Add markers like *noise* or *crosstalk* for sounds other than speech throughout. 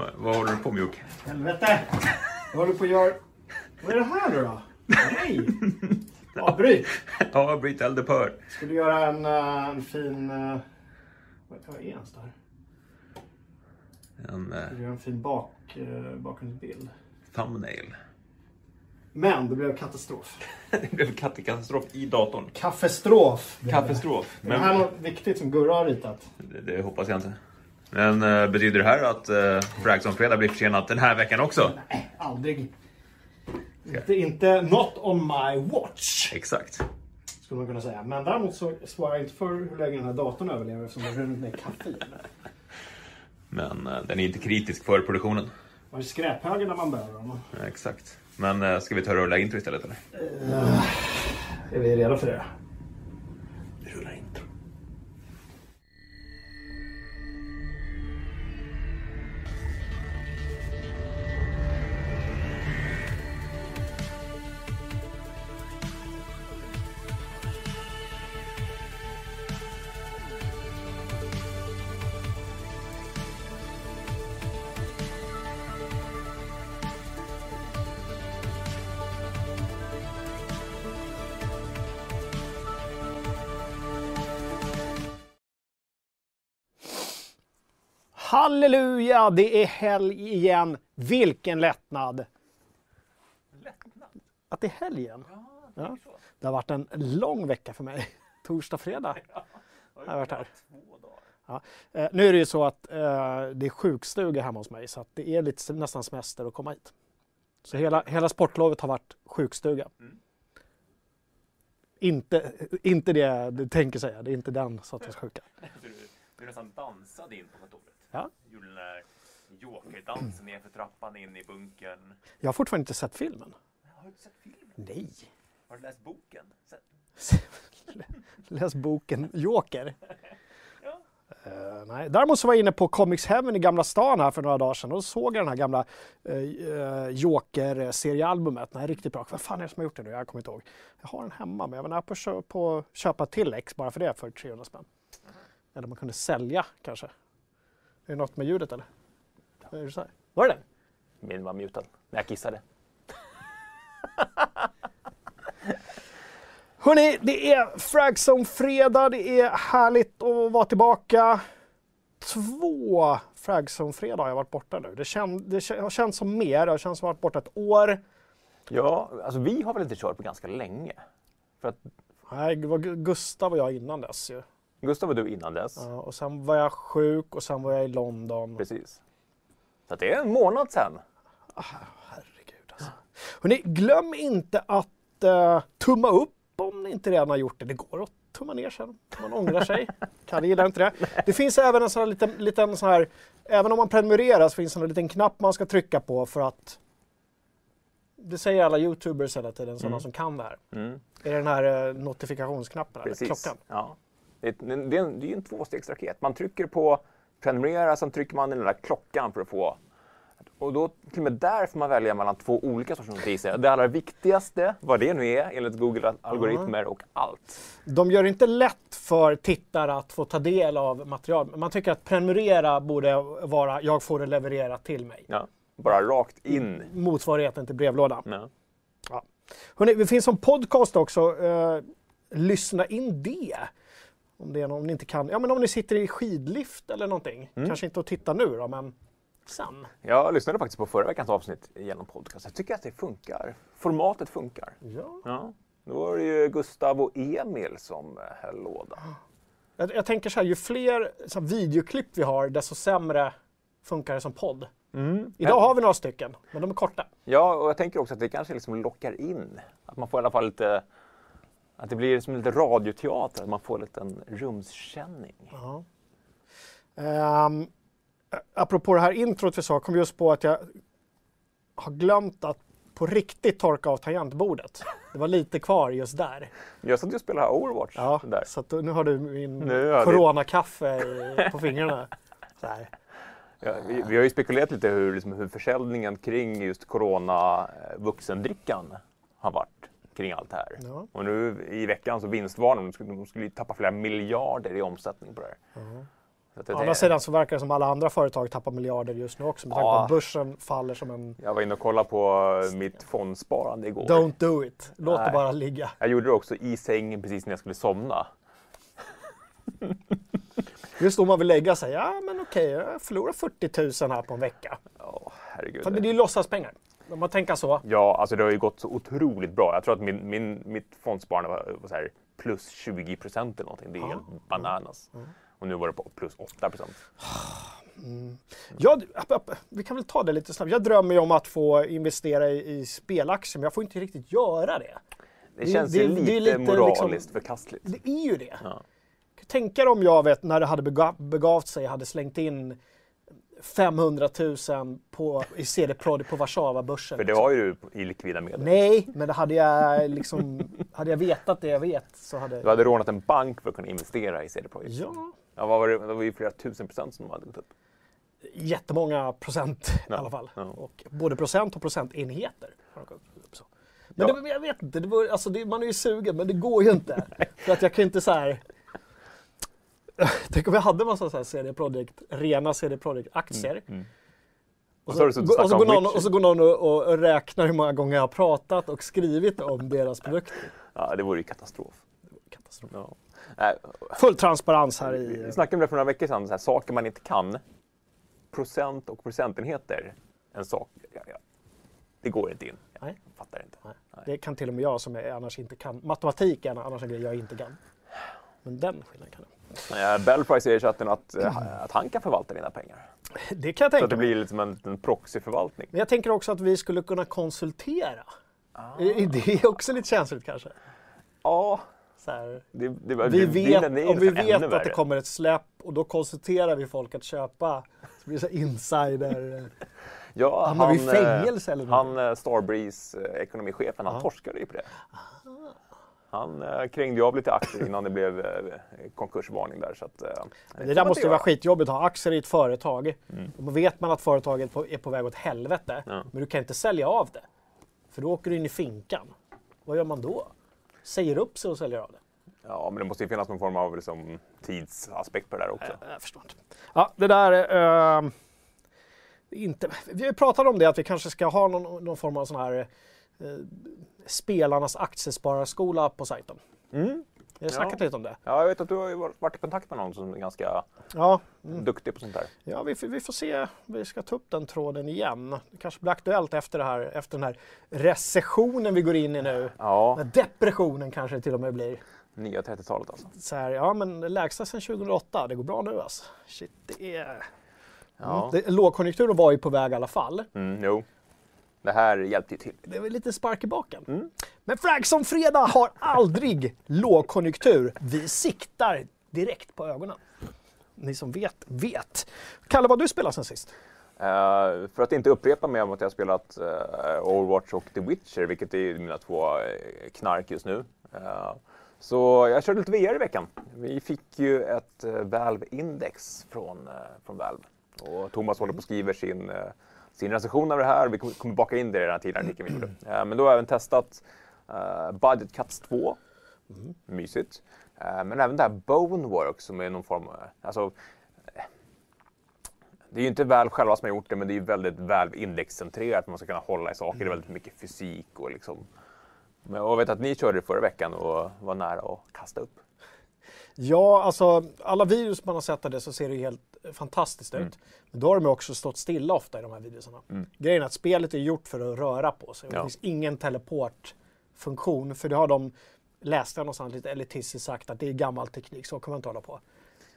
Vad- Vad håller du på med Jocke? Helvete! Jag håller på att göra... Vad är det här nu då? Nej! Avbryt! Ja, bryt eldupphör. Skulle göra en, eh, en fin... eh, Vad vad är ens det här? En eh, Skulle göra en fin bak, bakgrundsbild. thumbnail. Men det blev katastrof. *laughs* Det blev kattekatastrof i datorn. Kaffestrof! Katastrof. Är det här Men något viktigt som Gurra har ritat? det, det hoppas jag inte. Men eh, betyder det här att eh, Fragsson fredag blir försenat den här veckan också? Nej, aldrig. Inte, inte not on my watch, Exakt. skulle man kunna säga. Men däremot så svarar jag inte för hur länge den här datorn överlever eftersom har runnit ner kaffe i den. Men eh, den är inte kritisk för produktionen. Var det skräphögen när man behöver dem? Exakt. Men eh, ska vi ta rulla intro istället eller? Är vi redo för det? Halleluja, det är helg igen. Vilken lättnad! Att det är helg igen. Ja. Det har varit en lång vecka för mig. *laughs* Torsdag, fredag har jag varit här. Ja. Eh, nu är det ju så att eh, det är sjukstuga hemma hos mig så att det är lite, nästan semester att komma hit. Så hela, hela sportlovet har varit sjukstuga. Inte, inte det du tänker säga, det är inte den sortens sjuka. *laughs* Du, du nästan dansade in på kontoret. Ja. Gjorde den där jokerdansen nerför trappan in i bunkern. Jag har fortfarande inte sett filmen. Har du inte sett filmen? Nej. Har du läst boken? *laughs* Läs boken Joker. *laughs* Ja. Eh, nej. Däremot så var jag inne på Comics Heaven i Gamla stan här för några dagar sedan och då såg jag den här gamla uh, Joker-seriealbumet. Är riktigt bra. Vad fan är det som har gjort det nu? Jag kommer inte ihåg. Jag har den hemma men jag var nära på att kö- på att köpa till ex bara för det för 300 spänn. Eller man kunde sälja kanske. Är det något med ljudet eller? Är det så här? Var det det? Min var mutad när jag kissade. *laughs* Hörni, det är Fragzone fredag. Det är härligt att vara tillbaka. Två Fragzone fredag har jag varit borta nu. Det, kän, det har känts som mer. Det har känts som att jag varit borta ett år. Ja, alltså vi har väl inte kört på ganska länge. För att Nej, det var Gu- Gustav och jag innan dess ju. Gustav var du innan dess. Ja, och sen var jag sjuk och sen var jag i London. Precis. Så det är en månad sedan. Herregud alltså. Hörrni, glöm inte att uh, tumma upp om ni inte redan har gjort det. Det går att tumma ner sen om man ångrar sig. *laughs* Kalle gillar inte det. Det finns även en sån här liten, liten sån här, även om man prenumererar så finns det en liten knapp man ska trycka på för att det säger alla youtubers hela tiden, sådana som kan det här. Mm, Är det den här eh, notifikationsknappen, eller precis. klockan? Ja. Det, är, det, är en, det är en tvåstegsraket. Man trycker på prenumerera, sen trycker man den där klockan för att få och då till och med där får man välja mellan två olika sorters notiser. Det allra viktigaste, vad det nu är enligt Google algoritmer och allt. De gör det inte lätt för tittare att få ta del av material. Man tycker att prenumerera borde vara, jag får det levererat till mig. Ja, bara rakt in. Motsvarigheten till brevlådan. Ja. Ja. Hörrni, det finns som podcast också. Eh, lyssna in det. Om det är någon, om ni inte kan. Ja, men om ni sitter i skidlift eller någonting. Kanske inte att titta nu då, men sen. Jag lyssnade faktiskt på förra veckans avsnitt genom podcast. Jag tycker att det funkar. Formatet funkar. Ja. Ja. Då var det ju Gustav och Emil som eh, höll låda. Jag, jag tänker så här, ju fler så här, videoklipp vi har, desto sämre funkar det som podd. Idag har vi några stycken, men de är korta. Ja, och jag tänker också att det kanske liksom lockar in. Att man får i alla fall lite... Att det blir som lite radioteater, att man får lite en rumskänning. Ja. Um, apropå det här introt vi sa, kom just på att jag har glömt att på riktigt torka av tangentbordet. Det var lite kvar just där. Jag satt ju och spelade Overwatch Ja, där. så att nu har du min Nu det- coronakaffe i- på fingrarna. Ja, vi, vi har ju spekulerat lite hur, liksom, hur försäljningen kring just corona eh, vuxendrickan har varit kring allt det här. Ja. Och nu i veckan så vinstvarnade de, skulle- de skulle ju tappa flera miljarder i omsättning på det här. Det- Å andra sidan så verkar det som alla andra företag tappar miljarder just nu också med tanke på Ja. att börsen faller som en... Jag var inne och kollade på mitt fondsparande igår. Don't do it. Låt det Nej. bara ligga. Jag gjorde det också i sängen precis när jag skulle somna. *laughs* Just då man vill lägga sig. Ja, men okej, jag förlorar 40 000 här på en vecka. Ja, herregud. För det är ju låtsaspengar. Om man tänker så. Ja, alltså det har ju gått så otroligt bra. Jag tror att min, min, mitt fondsparande var, var så här plus 20 procent eller någonting. Det är helt bananas. Och nu var det på plus 8 procent. Jag, app, app, vi kan väl ta det lite snabbt. Jag drömmer ju om att få investera i, i spelaktier, men jag får inte riktigt göra det. Det, Det- känns det- ju det lite, är lite moraliskt liksom- förkastligt. Det är ju det. Ja. Tänk er om jag vet när det hade bega- begavt sig hade slängt in 500 000 på, i CD Prod på Warszawa-börsen. För det var ju du i likvida medel. Nej, men det hade jag liksom, hade jag vetat det jag vet så hade... Du hade rånat en bank för att kunna investera i CD Projekt. Ja, Ja, vad var det? det var ju flera tusen procent som de hade gått upp. jättemånga procent i Ja, alla fall. ja. Och både procent och procentenheter. Men Ja. det, jag vet inte, det var, alltså det, man är ju sugen men det går ju inte. *laughs* För att jag kan inte så här... *laughs* Tänk om jag hade massa så här CD Projekt, rena CD Projekt-aktier. Mm. Och Och så, och och, så snackat går någon, och så går någon och, och, och räknar hur många gånger jag har pratat och skrivit om deras produkter. Ja, det vore ju katastrof. Katastrof. Ja. Nej, Full transparens här vi i... snackade om det för några veckor sedan, så här, saker man inte kan. Procent och procentenheter. En sak, ja, ja. det går inte in. Jag Nej. fattar inte. Nej. Nej. Det kan till och med jag som är, annars inte kan. Matematik är annars en grej jag inte kan. Men den skillnaden kan jag. Eh, Bellprice säger i chatten att, eh, att han kan förvalta dina pengar. Det kan jag Så tänka att det blir liksom en, en proxyförvaltning. Men jag tänker också att vi skulle kunna konsultera. Ah. Är Det är också lite känsligt kanske. Ja, Så här, det, det, vi vet, om vi vet att det kommer ett släpp och då konsulterar vi folk att köpa. Så blir det så insider. Ja, Hamnar vi i eh, fängelse eller Han, eh, Starbreeze, eh, ekonomichefen, han torskade ju på det. Han eh, krängde ju av lite aktier innan det blev eh, konkursvarning där. Så att, eh, Det där måste ju vara skitjobbigt att ha aktier i ett företag. Mm. Då vet man att företaget är på väg åt helvete. Ja. Men du kan inte sälja av det. För då åker du in i finkan. Vad gör man då? Säger upp sig och säljer av det? Ja, men det måste ju finnas någon form av liksom, tidsaspekt på det där också. Jag, jag förstår inte. Ja, det där... Eh, inte, vi pratat om det att vi kanske ska ha någon, någon form av sån här spelarnas aktiespararskola på sajten. Mm. Vi har snackat Ja. lite om det. Ja, jag vet att du har varit i kontakt med någon som är ganska Ja, duktig på sånt där. Ja, vi, får- vi får se. Vi ska ta upp den tråden igen. Det kanske blir aktuellt efter, det här, efter den här recessionen vi går in i nu. Ja, depressionen kanske det till och med blir. nya 30-talet alltså. Så här, ja, men lägsta sedan 2008. Det går bra nu alltså. Shit, det är... Ja. Mm. Det, lågkonjunkturen var ju på väg i alla fall. Mm, jo. Det här hjälpte ju till. Det väl lite spark i baken. Mm. Men Fragsson Fredag har aldrig lågkonjunktur. Vi siktar direkt på ögonen. Ni som vet, vet. Kalle, vad har du spelat sen sist? Eh, för att inte upprepa mig om att jag har spelat eh, Overwatch och The Witcher, vilket är mina två eh, knark just nu. Så jag körde lite VR i veckan. Vi fick ju ett uh, Valve-index från, från Valve. Och Thomas håller på och skriver sin, sin recension av det här. Vi kommer, baka in det i den här tidigare artikeln vi gjorde. Eh, men då har jag även testat uh, Budget Cuts 2. Mysigt. Eh, men även det här Bonework som är någon form av... Alltså, det är ju inte Valve själva som har gjort det, men det är ju väldigt Valve indexcentrerat. Man ska kunna hålla i saker. Det är väldigt mycket fysik och liksom... Men jag vet att ni körde det förra veckan och var nära att kasta upp. Ja, alltså alla videos man har sett av det så ser det ju helt eh, fantastiskt ut. Men då har de också stått stilla ofta i de här videorna. Grejen är att spelet är gjort för att röra på sig. och Det Ja. finns ingen teleportfunktion. För det har de, läste jag någonstans lite elitistiskt sagt, att det är gammal teknik. Så kan man inte hålla på.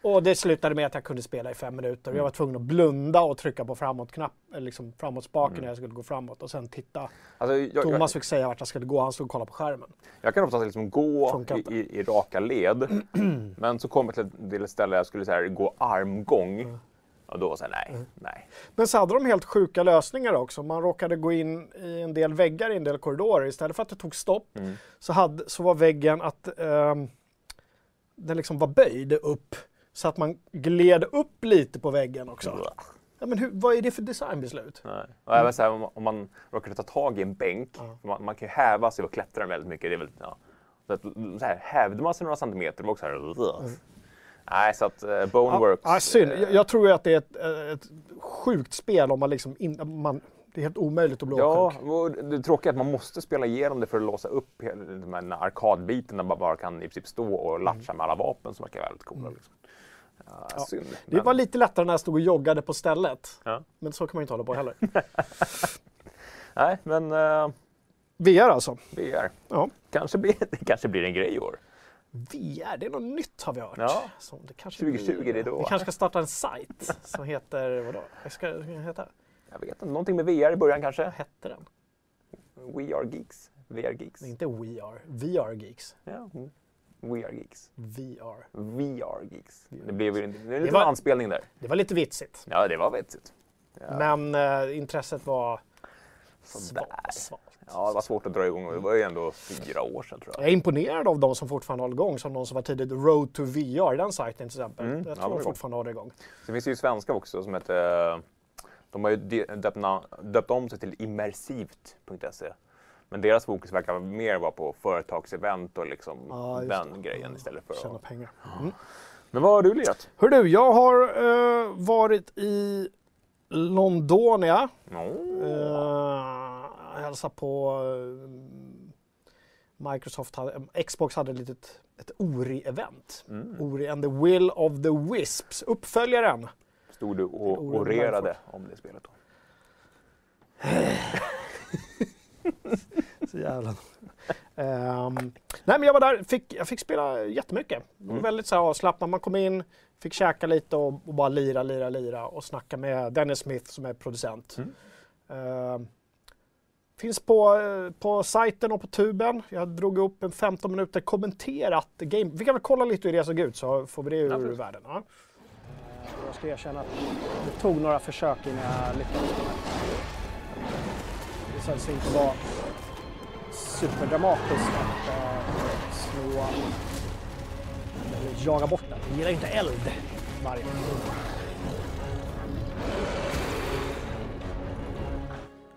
Och det slutade med att jag kunde spela i fem minuter. Och jag var tvungen att blunda och trycka på framåt-knapp, eller liksom framåt-spaken när jag skulle gå framåt. Och sen titta. Alltså, jag, jag, Thomas fick säga vart jag skulle gå. Han stod och kollade på skärmen. jag kan oftast liksom gå i, i, i raka led, *clears throat* men så kom jag till ett- till ett ställe där jag skulle så här, gå armgång. Och då var jag nej, nej. Men så hade de helt sjuka lösningar också. Man råkade gå in i en del väggar i en del korridorer. Istället för att det tog stopp Mm. så, hade, så var väggen att ehm, den liksom var böjd upp. Så att man gled upp lite på väggen också. Ja, men hur, vad är det för designbeslut? Nej. Och även så här, om, man- om man råkade ta tag i en bänk, för man, man kan ju häva sig och klättra väldigt mycket. Det är väldigt, ja. så att, så här, hävde man sig några centimeter, det var också så här, Nej, så att uh, Boneworks... Ja, ja, synd. Jag, jag tror ju att det är ett, ett sjukt spel om man liksom in, man, det är helt omöjligt att bli Ja, och det tråkiga är att man måste spela igenom det för att låsa upp den här arkadbiten där man bara kan i princip stå och latcha med alla vapen som verkar väldigt coola. Liksom. Ja, Ja. Synd. Det men- var lite lättare när jag stod och joggade på stället. Ja. Men så kan man ju inte hålla på heller. *laughs* Nej, men uh, VR alltså. VR. Ja. Kanske blir, det kanske blir en grej i år. VR, det är något nytt har vi hört. Ja. Så det kanske 2020 blir- det är då. Vi kanske ska starta en sajt som heter, vadå? Vad ska den heta? Jag vet inte, någonting med VR i början kanske? Vad hette den? We are geeks. VR geeks. Det är inte We Are, VR Geeks. Ja. mm. We are geeks. VR. VR geeks. Det blev ju en, det en liten anspelning där. Det var lite vitsigt. Ja, det var vetsigt. Ja. Men eh, intresset var svalt. ja, det var svårt att dra igång det var ju ändå fyra år sedan tror Jag jag. är imponerad av de som fortfarande håller igång, som de som var tidigt Road to VR, den sajten till exempel. Mm, Jag ja, tror var de fortfarande det igång. Så finns det ju svenska också som heter... De har ju döpt, döpt om sig till immersivt.se. Men deras fokus verkar mer vara på företagsevent och liksom just den det. grejen istället för Tjäna att... pengar. Mm. Men vad har du lirat? Hör du, jag har eh, varit i Londonia. Oh. Uh, hälsade på eh, Microsoft, hade, Xbox hade ett litet ett Ori-event. Mm. Ori and the Will of the Wisps, uppföljaren. Stod du och orerade om det spelet då? *laughs* Så jävla... Ehm, nej men jag var där, fick, jag fick spela jättemycket. Mm. Väldigt så avslappnat. Man kom in, fick käka lite och, och bara lira, lira, lira och snacka med Dennis Smith som är producent. Mm. Ehm, finns på, eh, på sajten och på tuben. Jag drog upp en 15 minuter kommenterat game. Vi kan väl kolla lite hur det såg ut så får vi det ur Absolut. världen. Ja. Jag ska erkänna att det tog några försök innan jag lyckades det. Det visade sig inte vara superdramatiskt att eh, slå eller jaga bort den. Den gillar inte eld. Vargen.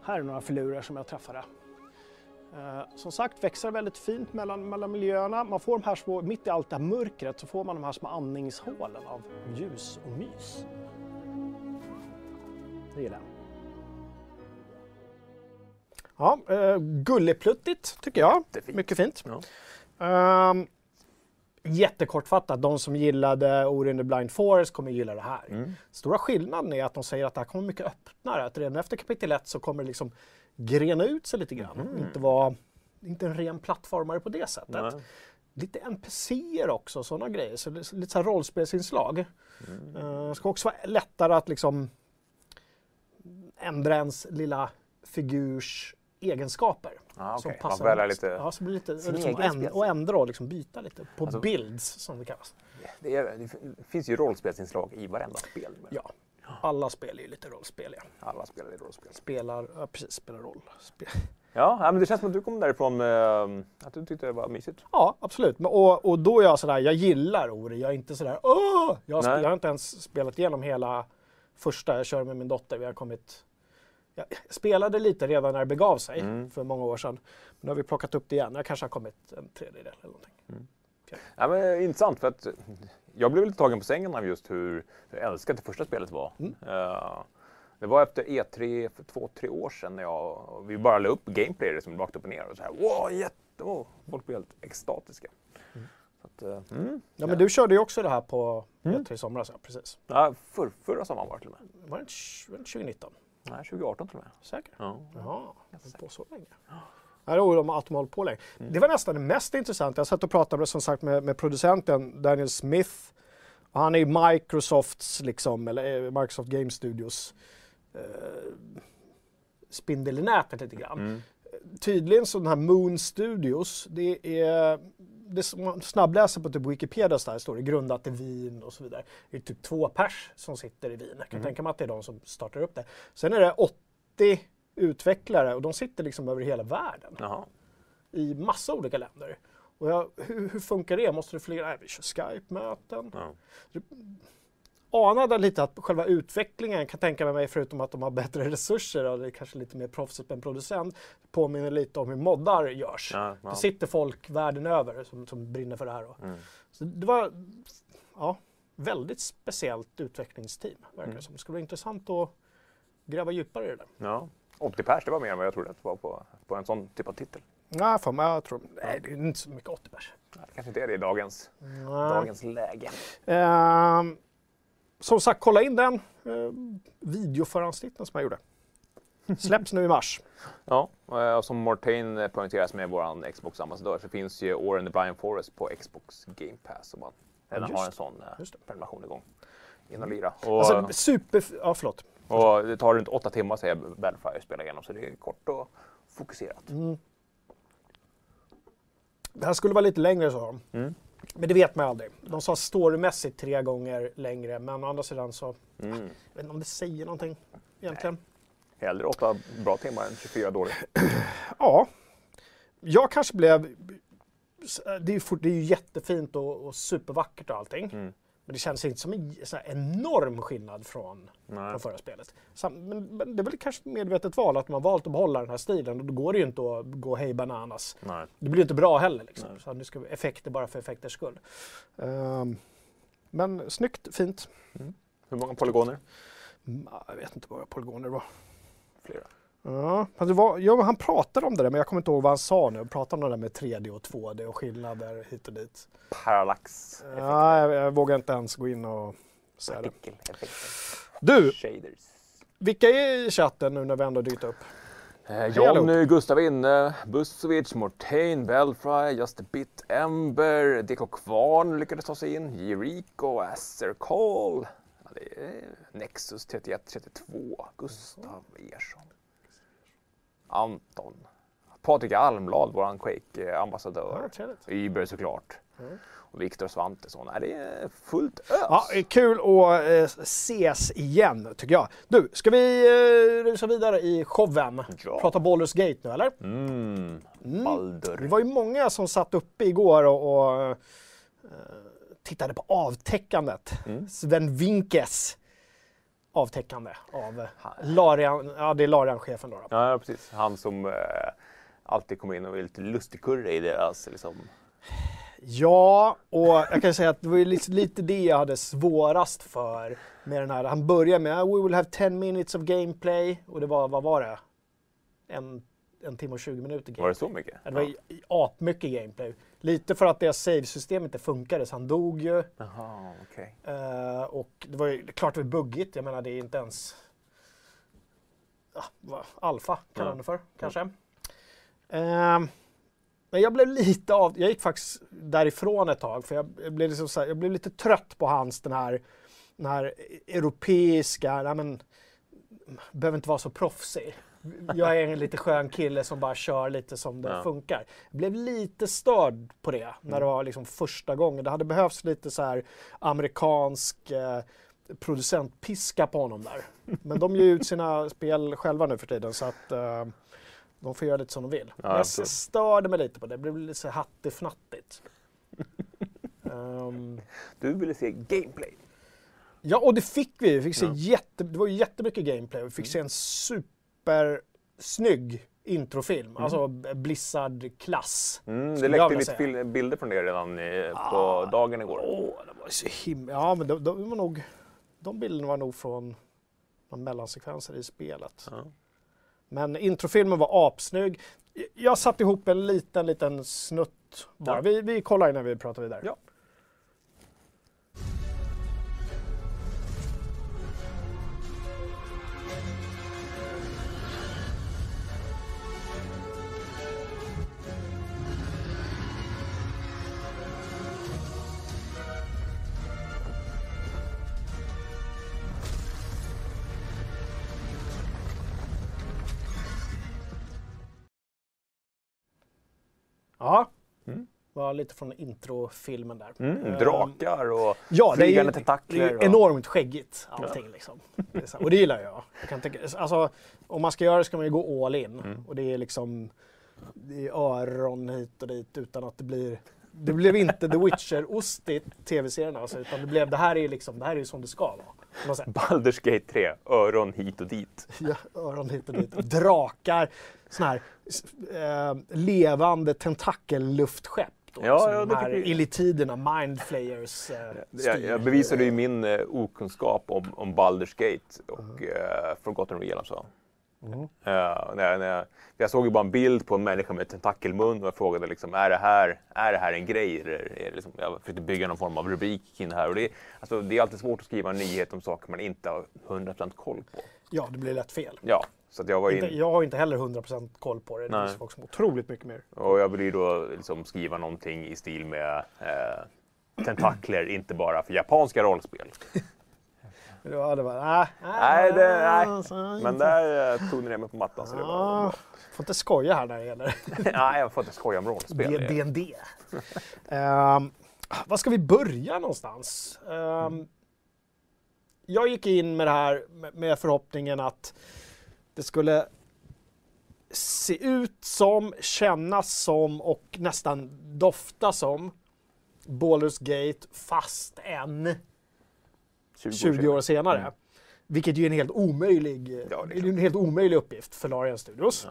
Här är några filurer som jag träffade. Eh, som sagt växer väldigt fint mellan, mellan miljöerna. Man får de här små, mitt i allt det här mörkret så får man de här små andningshålen av ljus och mys. Det gillar jag. Ja, eh, gulligpluttigt tycker jag. Jättefint. Mycket fint. Ja. Um, jättekortfattat, de som gillade Ori and the Blind Forest kommer gilla det här. Mm. Stora skillnaden är att de säger att det här kommer mycket öppnare. Att redan efter kapitel 1 så kommer det liksom grena ut sig lite grann. Mhm. Inte vara inte en ren plattformare på det sättet. Nej. Lite NPCer också, sådana grejer. Så lite så här rollspelsinslag. Mm. Uh, ska också vara lättare att liksom ändra ens lilla figurs egenskaper. Ah, Som okej. Man passar välja bäst. lite... Ja, så blir lite, sin liksom, änd- spel. och ändra och liksom byta lite på Alltså- builds som det kallas. Det, är, det finns ju rollspelsinslag i varenda spel. Ja, alla spel är ju lite rollspeliga. Alla spelar i rollspel. Spelar, ja, precis, spelar roll. Spe- *laughs* Ja, ja, men det känns som att du kom därifrån med att du tyckte det var mysigt. Ja, absolut. Och, och då är jag sådär, jag gillar Ori. Jag är inte sådär Åh! Jag, jag har inte ens spelat igenom hela första. Jag kör med min dotter. Vi har kommit... Jag spelade lite redan när det begav sig Mm. för många år sedan. Men nu har vi plockat upp det igen. Jag kanske har kommit en tredjedel eller någonting. Ja, men, intressant för att jag blev lite tagen på sängen av just hur, hur älskat det första spelet var. Mm. Eh, det var efter E3 för två, tre år sedan när jag, vi bara la upp gameplay liksom rakt upp och ner och så här wow, jätte, oh, folk blev helt extatiska. Så att, eh, mm. Ja, men du körde ju också det här på Mm. E3 i somras. Ja, precis. ja, för, förra sommaren var det till och med. Var det 2019? Nej, 2018 till och med. Säker? Ja. Jaha, på så länge. Det är de att de hållit på länge. Mm. Det var nästan det mest intressanta. Jag satt och pratade som sagt med, med producenten Daniel Smith. Och han är ju Microsofts, liksom, eller eh, Microsoft Game Studios eh, spindel i nätet lite grann. Mm. Tydligen så den här Moon Studios, det är det som man snabbläser på typ Wikipedia så där står det grundat i Wien och så vidare. Det är typ två pers som sitter i Wien. Jag kan tänka mig att det är de som startar upp det. Sen är det 80 utvecklare och de sitter liksom över hela världen Jaha. i massa olika länder. Och jag, hur, hur funkar det? Måste du flyga? Nej, vi kör Skype-möten. Ja. Anade lite att själva utvecklingen kan tänka mig, förutom att de har bättre resurser och det är kanske lite mer proffsigt än producent, påminner lite om hur moddar görs. Ja, ja. Det sitter folk världen över som, som brinner för det här. Mm. Så det var, ja, väldigt speciellt utvecklingsteam. Verkar Mm. som. Det skulle vara intressant att gräva djupare i det där. Ja. 80 pers, det var mer än vad jag trodde att det var på, på en sån typ av titel. Nej, för mig, jag tror, nej, det är inte så mycket 80 pers. Det kanske inte är det i dagens, Nej. dagens läge. Ehm, som sagt, kolla in den uh, videoförhandsnitten som jag gjorde. *laughs* Släpps nu i mars. Ja, och som Mortain poängterar som är vår Xbox-ambassadör så finns ju Or and the Blind Forest på Xbox Game Pass om man redan har en sån eh, prenumeration igång. In och lira. Och, Alltså super... Ja, förlåt. och det tar runt åtta timmar säger Battlefire att spela igenom så det är kort och fokuserat. Mm. Det här skulle vara lite längre sa de. Mm. Men det vet man aldrig. De sa storymässigt tre gånger längre, men å andra sidan så... Mm. Jag vet inte om det säger någonting egentligen. Hellre åtta bra timmar än 24 dåliga. *clears throat* Ja. Jag kanske blev... Det är ju, fort, det är ju jättefint och, och supervackert och allting. Mm. Men det känns inte som en enorm skillnad från, Nej. från förra spelet. Sam, men, men det är väl kanske ett medvetet val att man valt att behålla den här stilen. Och då går det ju inte att gå hej bananas. Nej. Det blir inte bra heller. Liksom. Nej. Så nu ska vi effekter bara för effekters skull. Ehm, men snyggt, fint. Hur många polygoner? Mm, Jag vet inte vad polygoner det var. Flera. Ja, var, ja, han pratade om det där, men jag kommer inte ihåg vad han sa nu. Han pratade om det där med 3D och 2D och skillnader hit och dit. Parallax. Ja, jag, jag vågar inte ens gå in och säga det. Du, Shaders. vilka är i chatten nu när vi ändå dykt upp? Eh. Jonny, Gustav Inne, Busovic, Mortain, Belfry, Just a Bit, Ember, DK Kvarn lyckades ta sig in, Jericho, Acer Call. Ja, det är Nexus 3132, Gustav Ersson. Anton. Patrik Almblad, vår Quake-ambassadör. Ja. Uber såklart. Mm. Och Viktor Svantesson. Det är fullt ös. Ja, det kul att eh, ses igen, tycker jag. Du, ska vi eh, rusa vidare i showen? Ja. Prata Baldur's Gate nu, eller? Mm. Det Baldur. var ju många som satt uppe igår och, och eh, tittade på avtäckandet. Mm. Sven Vinkes avtäckande av Larian, ja det är Larian-chefen då. då. Ja, precis. Han som eh, alltid kommer in och är lite lustigkurre i deras liksom... Ja, och jag kan säga att det var lite, lite det jag hade svårast för med den här. Han börjar med We will have 10 minutes of gameplay och det var, vad var det? En, en timme och 20 minuter gameplay. Var det så mycket? Ja, det var i apmycket gameplay. Lite för att deras save-system inte funkade, så han dog ju. Jaha, okej. Eh, och det var ju klart det var buggigt. Jag menar, det är inte ens... Ja, vad, alfa kallar Ja. de det för, kanske. Ehm, men jag blev lite av... Jag gick faktiskt därifrån ett tag, för jag, jag, blev, liksom så här, jag blev lite trött på hans den här, den här europeiska... Nej, men, behöver inte vara så proffsig. Jag är en lite skön kille som bara kör lite som det Ja. funkar. Jag blev lite störd på det när det var liksom första gången. Det hade behövts lite så här amerikansk eh, producentpiska på honom där. Men de ger ut sina spel själva nu för tiden så att eh, de får göra lite som de vill. Men jag absolut. störde mig lite på det. Det blev lite så hattifnattigt. *laughs* Ehm, Du ville se gameplay. Ja, och det fick vi. Vi fick se Ja. jätte, det var ju jättemycket gameplay. Vi fick se en supersnygg introfilm. Alltså Blizzard-klass. Mm, det läckte lite säga. bil- bilder från det redan eh, på Ah, dagen igår. Åh, det var så himla... Ja, men de, de var nog... De bilderna var nog från mellansekvenser i spelet. Ja. Men introfilmen var apsnygg. Jag satte ihop en liten, liten snutt bara. Ja. Vi, vi kollar innan vi pratar vidare. Ja. Ja. Mm. Var lite från introfilmen där. Mm, Ehm, drakar och Ja, det är ju flygande det är tentakler. ju enormt skäggigt allting liksom. Är så, och det gillar jag. jag kan tänka, alltså, om man ska göra det ska man ju gå all in. Mm. Och det är liksom det är öron hit och dit utan att det blir det blev inte The Witcher-ostigt tv-serien alltså, utan det blev det här är liksom, det här är ju som det ska vara. Baldur's Gate 3, öron hit och dit. Ja, öron hit och dit. Drakar, såna här eh, levande tentakelluftsskepp. då. Ja, ja, de det här vi- Illitiderna, Mindflayers eh, Jag, jag bevisade ju min eh, okunskap om, om Baldur's Gate och uh, Forgotten Realms. Mm. Eh, när, när jag, jag såg ju bara en bild på en människa med tentakelmun och jag frågade liksom, är det här, är det här en grej? Eller, är det liksom, jag försökte bygga någon form av rubrik kring det här. Och det, är- alltså, det är alltid svårt att skriva en nyhet om saker man inte har 100% koll på. Ja, det blir lätt fel. Ja, så jag var Inte, in, jag har inte heller 100% koll på det. Det finns folk som har otroligt mycket mer. och jag ville ju då liksom skriva någonting i stil med eh, tentakler, inte bara för japanska rollspel. *laughs* Då hade bara, nej, Nej, det, nej. alltså, men där eh, tog ni ner mig på mattan. Så det var bra. får inte skoja här när det gäller *laughs* Nej, jag får inte skoja om rollspel. D- D&D. Ehm, var ska vi börja någonstans? Ehm, jag gick in med det här med- förhoppningen att det skulle se ut som, kännas som och nästan dofta som Baldur's Gate fast en 20 år senare. Vilket ju är en helt omöjlig, Mm. Ja, det är en helt omöjlig uppgift för Larian Studios. Ja.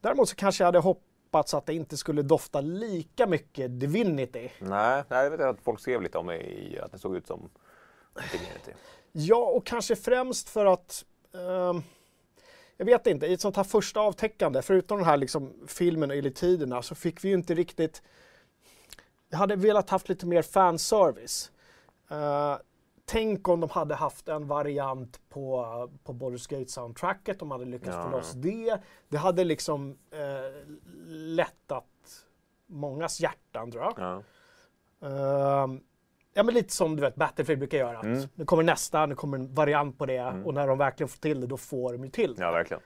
Däremot så kanske jag hade hoppats att det inte skulle dofta lika mycket Divinity. Nej, nej, jag vet att folk skrev lite om i att det såg ut som Divinity. Ja, och kanske främst för att ehm, jag vet inte, i ett sånt här första avtäckande, förutom den här liksom filmen och Elitiderna, så fick vi ju inte riktigt... Jag hade velat haft lite mer fanservice. Uh, tänk om de hade haft en variant på, på Baldur's Gate-soundtracket, de hade lyckats Ja. få loss det. Det hade liksom eh, lättat mångas hjärtan, tror jag. Ja. Ehm, ja, men lite som du vet Battlefield brukar göra. Att Mm. Nu kommer nästa, nu kommer en variant på det och när de verkligen får till det, då får de ju till det. ja, verkligen.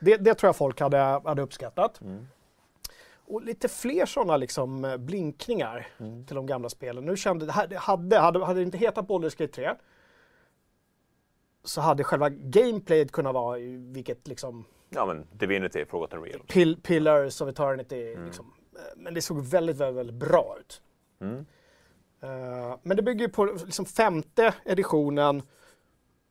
Det, det tror jag folk hade, hade uppskattat. Mm. Och lite fler sådana liksom, eh, blinkningar Mm. till de gamla spelen. Nu kände, hade, hade, hade det inte hetat Baldur's Gate 3 så hade själva gameplayet kunnat vara vilket liksom Ja, men Divinity, Forgotten Realms. Pill, Pillars of Eternity. Mm. Liksom. Eh, Men det såg väldigt, väldigt, väldigt bra ut. Mm. Eh, men det bygger ju på liksom femte editionen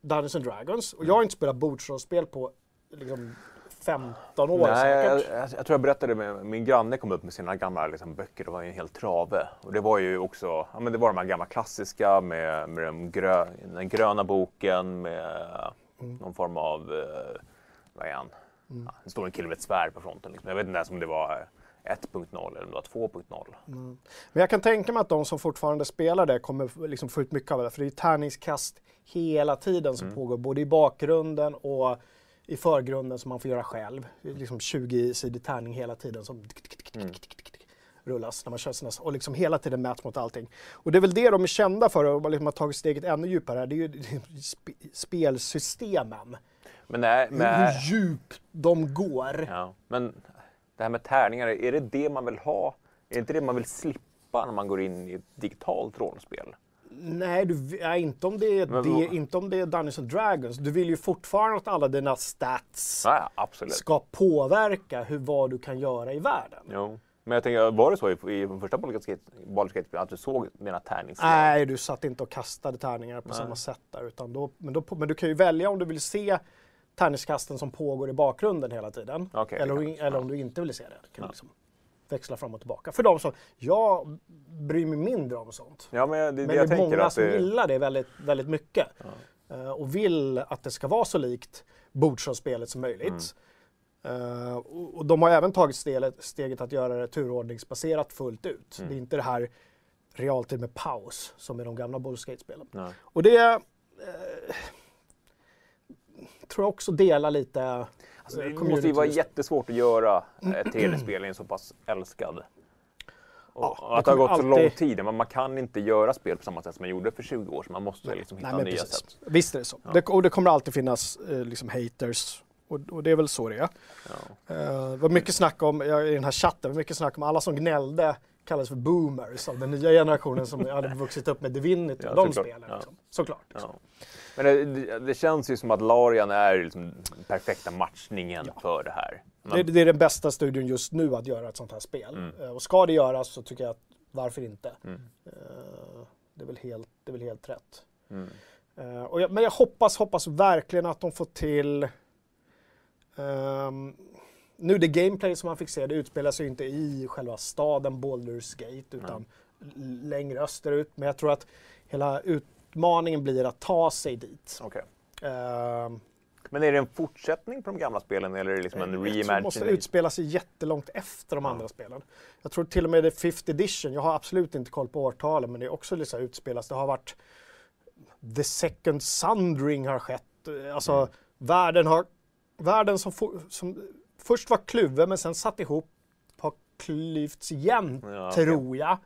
Dungeons and Dragons. Och jag har inte spelat bordsrollspel på liksom 15 år Nej, säkert. jag, jag, jag tror jag berättade med min granne kom upp med sina gamla liksom, böcker. Det var ju en hel trave. Och det var ju också, ja men det var de här gamla klassiska med, med den, grö, den gröna boken med Mm. någon form av, eh, vad är han? Ja, det står en kille med ett svärd på fronten. Liksom. Jag vet inte ens om det var 1.0 eller om det var 2.0. Men jag kan tänka mig att de som fortfarande spelar det kommer liksom få ut mycket av det. För det är ju tärningskast hela tiden som pågår. Både i bakgrunden och i förgrunden som man får göra själv. Liksom 20-sidig tärning hela tiden som rullas när man kör sina... Och liksom hela tiden mäts mot allting. Och det är väl det de är kända för och liksom har tagit steget ännu djupare. här. Det är ju *laughs* sp spelsystemen. Men, nej, Hur, men, hur djupt de går. ja, men det här med tärningar, är det det man vill ha? Är det inte det man vill slippa när man går in i ett digitalt rollspel? Nej, du, nej inte, om det är Men det, inte om det är Dungeons and Dragons. Du vill ju fortfarande att alla dina stats Nej, absolut. ska påverka hur, vad du kan göra i världen. Jo. Men jag tänker, var det så i, i första Baldur's Gate- att du såg dina tärningsslag? Nej, du satt inte och kastade tärningar på samma sätt där. Utan då, men, då, men du kan ju välja om du vill se tärningskasten som pågår i bakgrunden hela tiden. Okej, eller, eller om du inte vill se det. Kan liksom växla fram och tillbaka. För de som, jag bryr mig mindre om sånt. Ja, men det, det Men det jag är många som det, gillar det väldigt, väldigt mycket. Eh, och vill att det ska vara så likt bordsrollspelet som möjligt. Eh, och, och de har även tagit steget, steget att göra det turordningsbaserat fullt ut. Det är inte det här realtid med paus som i de gamla. Nej. Och det eh, tror jag också delar lite alltså, det måste ju vara jättesvårt att göra ett tv-spel i en så pass älskad. Ja, det att det har gått så alltid- lång tid. Men man kan inte göra spel på samma sätt som man gjorde för 20 år sedan. Man måste liksom hitta Nej, nya precis. sätt. Visst är det så. Det, och det kommer alltid finnas eh, liksom haters. Och, och det är väl så det är. Ja. Eh, det var mycket snack om, ja, i den här chatten, var mycket snack om alla som gnällde kallades för boomers av den nya generationen som hade *laughs* vuxit upp med Divinity Ja, och de såklart. spelen. Ja. Liksom. Såklart. Liksom. Ja. Men det, det, känns ju som att Larian är liksom den perfekta matchningen för det här. Man, Det, det är den bästa studion just nu att göra ett sånt här spel. Mm. Eh, och ska det göras så tycker jag att varför inte? Mm. Eh, det, är väl helt, det är väl helt rätt. Mm. Eh, jag, men jag hoppas, hoppas verkligen att de får till ehm, nu det gameplay som man fick se, det utspelar sig inte i själva staden Baldur's Gate utan l- längre österut. Men jag tror att hela utmaningen blir att ta sig dit. Okej. Ehm, Men är det en fortsättning på de gamla spelen eller är det liksom en jag tror det måste reimagining? utspela sig jättelångt efter de andra spelen. Jag tror till och med det 5th edition, jag har absolut inte koll på årtalen, men det är också liksom utspelas. Det har varit The Second Sundering har skett. Eh, Alltså Mm. världen har, världen som, som först var kluven men sen satt ihop har klyvts igen, Ja, tror jag.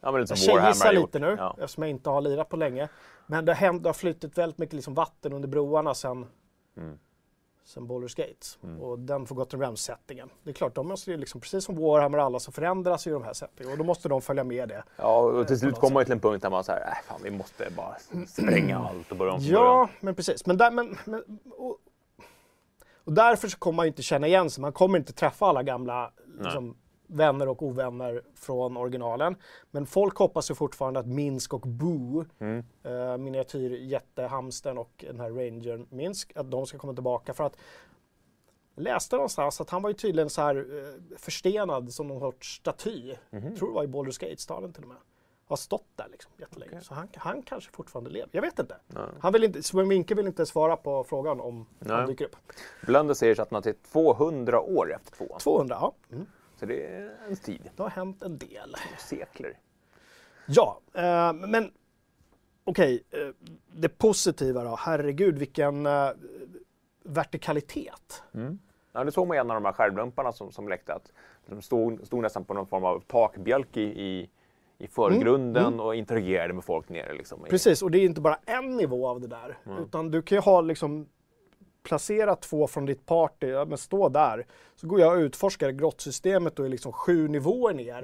Ja, men lite Jag som gjort. lite nu Ja. eftersom jag inte har lirat på länge. Men det har, hänt, det har flyttit väldigt mycket liksom vatten under broarna sen, Mm. sen Baldur's Gate. Och den Forgotten Realms-settingen. Det är klart, de måste ju liksom, precis som Warhammer och alla så förändras ju de här settingarna och då måste de följa med det. Ja, och till på slut kommer man till en punkt där man säger, äh, fan vi måste bara spränga allt och börja om Ja, början. men precis. Men, där, men, men, och, och därför så kommer man ju inte känna igen sig. Man kommer inte träffa alla gamla liksom, vänner och ovänner från originalen. Men folk hoppas ju fortfarande att Minsk och Boo, Mm. eh, miniatyrjättehamstern och den här rangern Minsk, att de ska komma tillbaka. För att jag läste någonstans att han var ju tydligen så här eh, förstenad som någon sorts staty. Jag tror det var i Baldur's Gate-staden till och med. Har stått där liksom jättelänge. Så han, han kanske fortfarande lever. Jag vet inte. Han vill inte, Sven Winke vill inte svara på frågan om Nej. han dyker upp. Blönder säger att man till 200 år efter tvåan. 200, ja. Mm. Så det är en tid. Det har hänt en del. Sekler. Ja, eh, men okej. eh, det positiva då. Herregud vilken eh, vertikalitet. Ja, det såg man i en av de här skärmdumparna som, som läckte att de stod, stod nästan på någon form av takbjälk i, i, i förgrunden och interagerade med folk nere. Liksom, Precis, och det är inte bara en nivå av det där. Utan du kan ju ha liksom placera två från ditt party, ja, men stå där. Så går jag och utforskar grottsystemet och är liksom sju nivåer ner.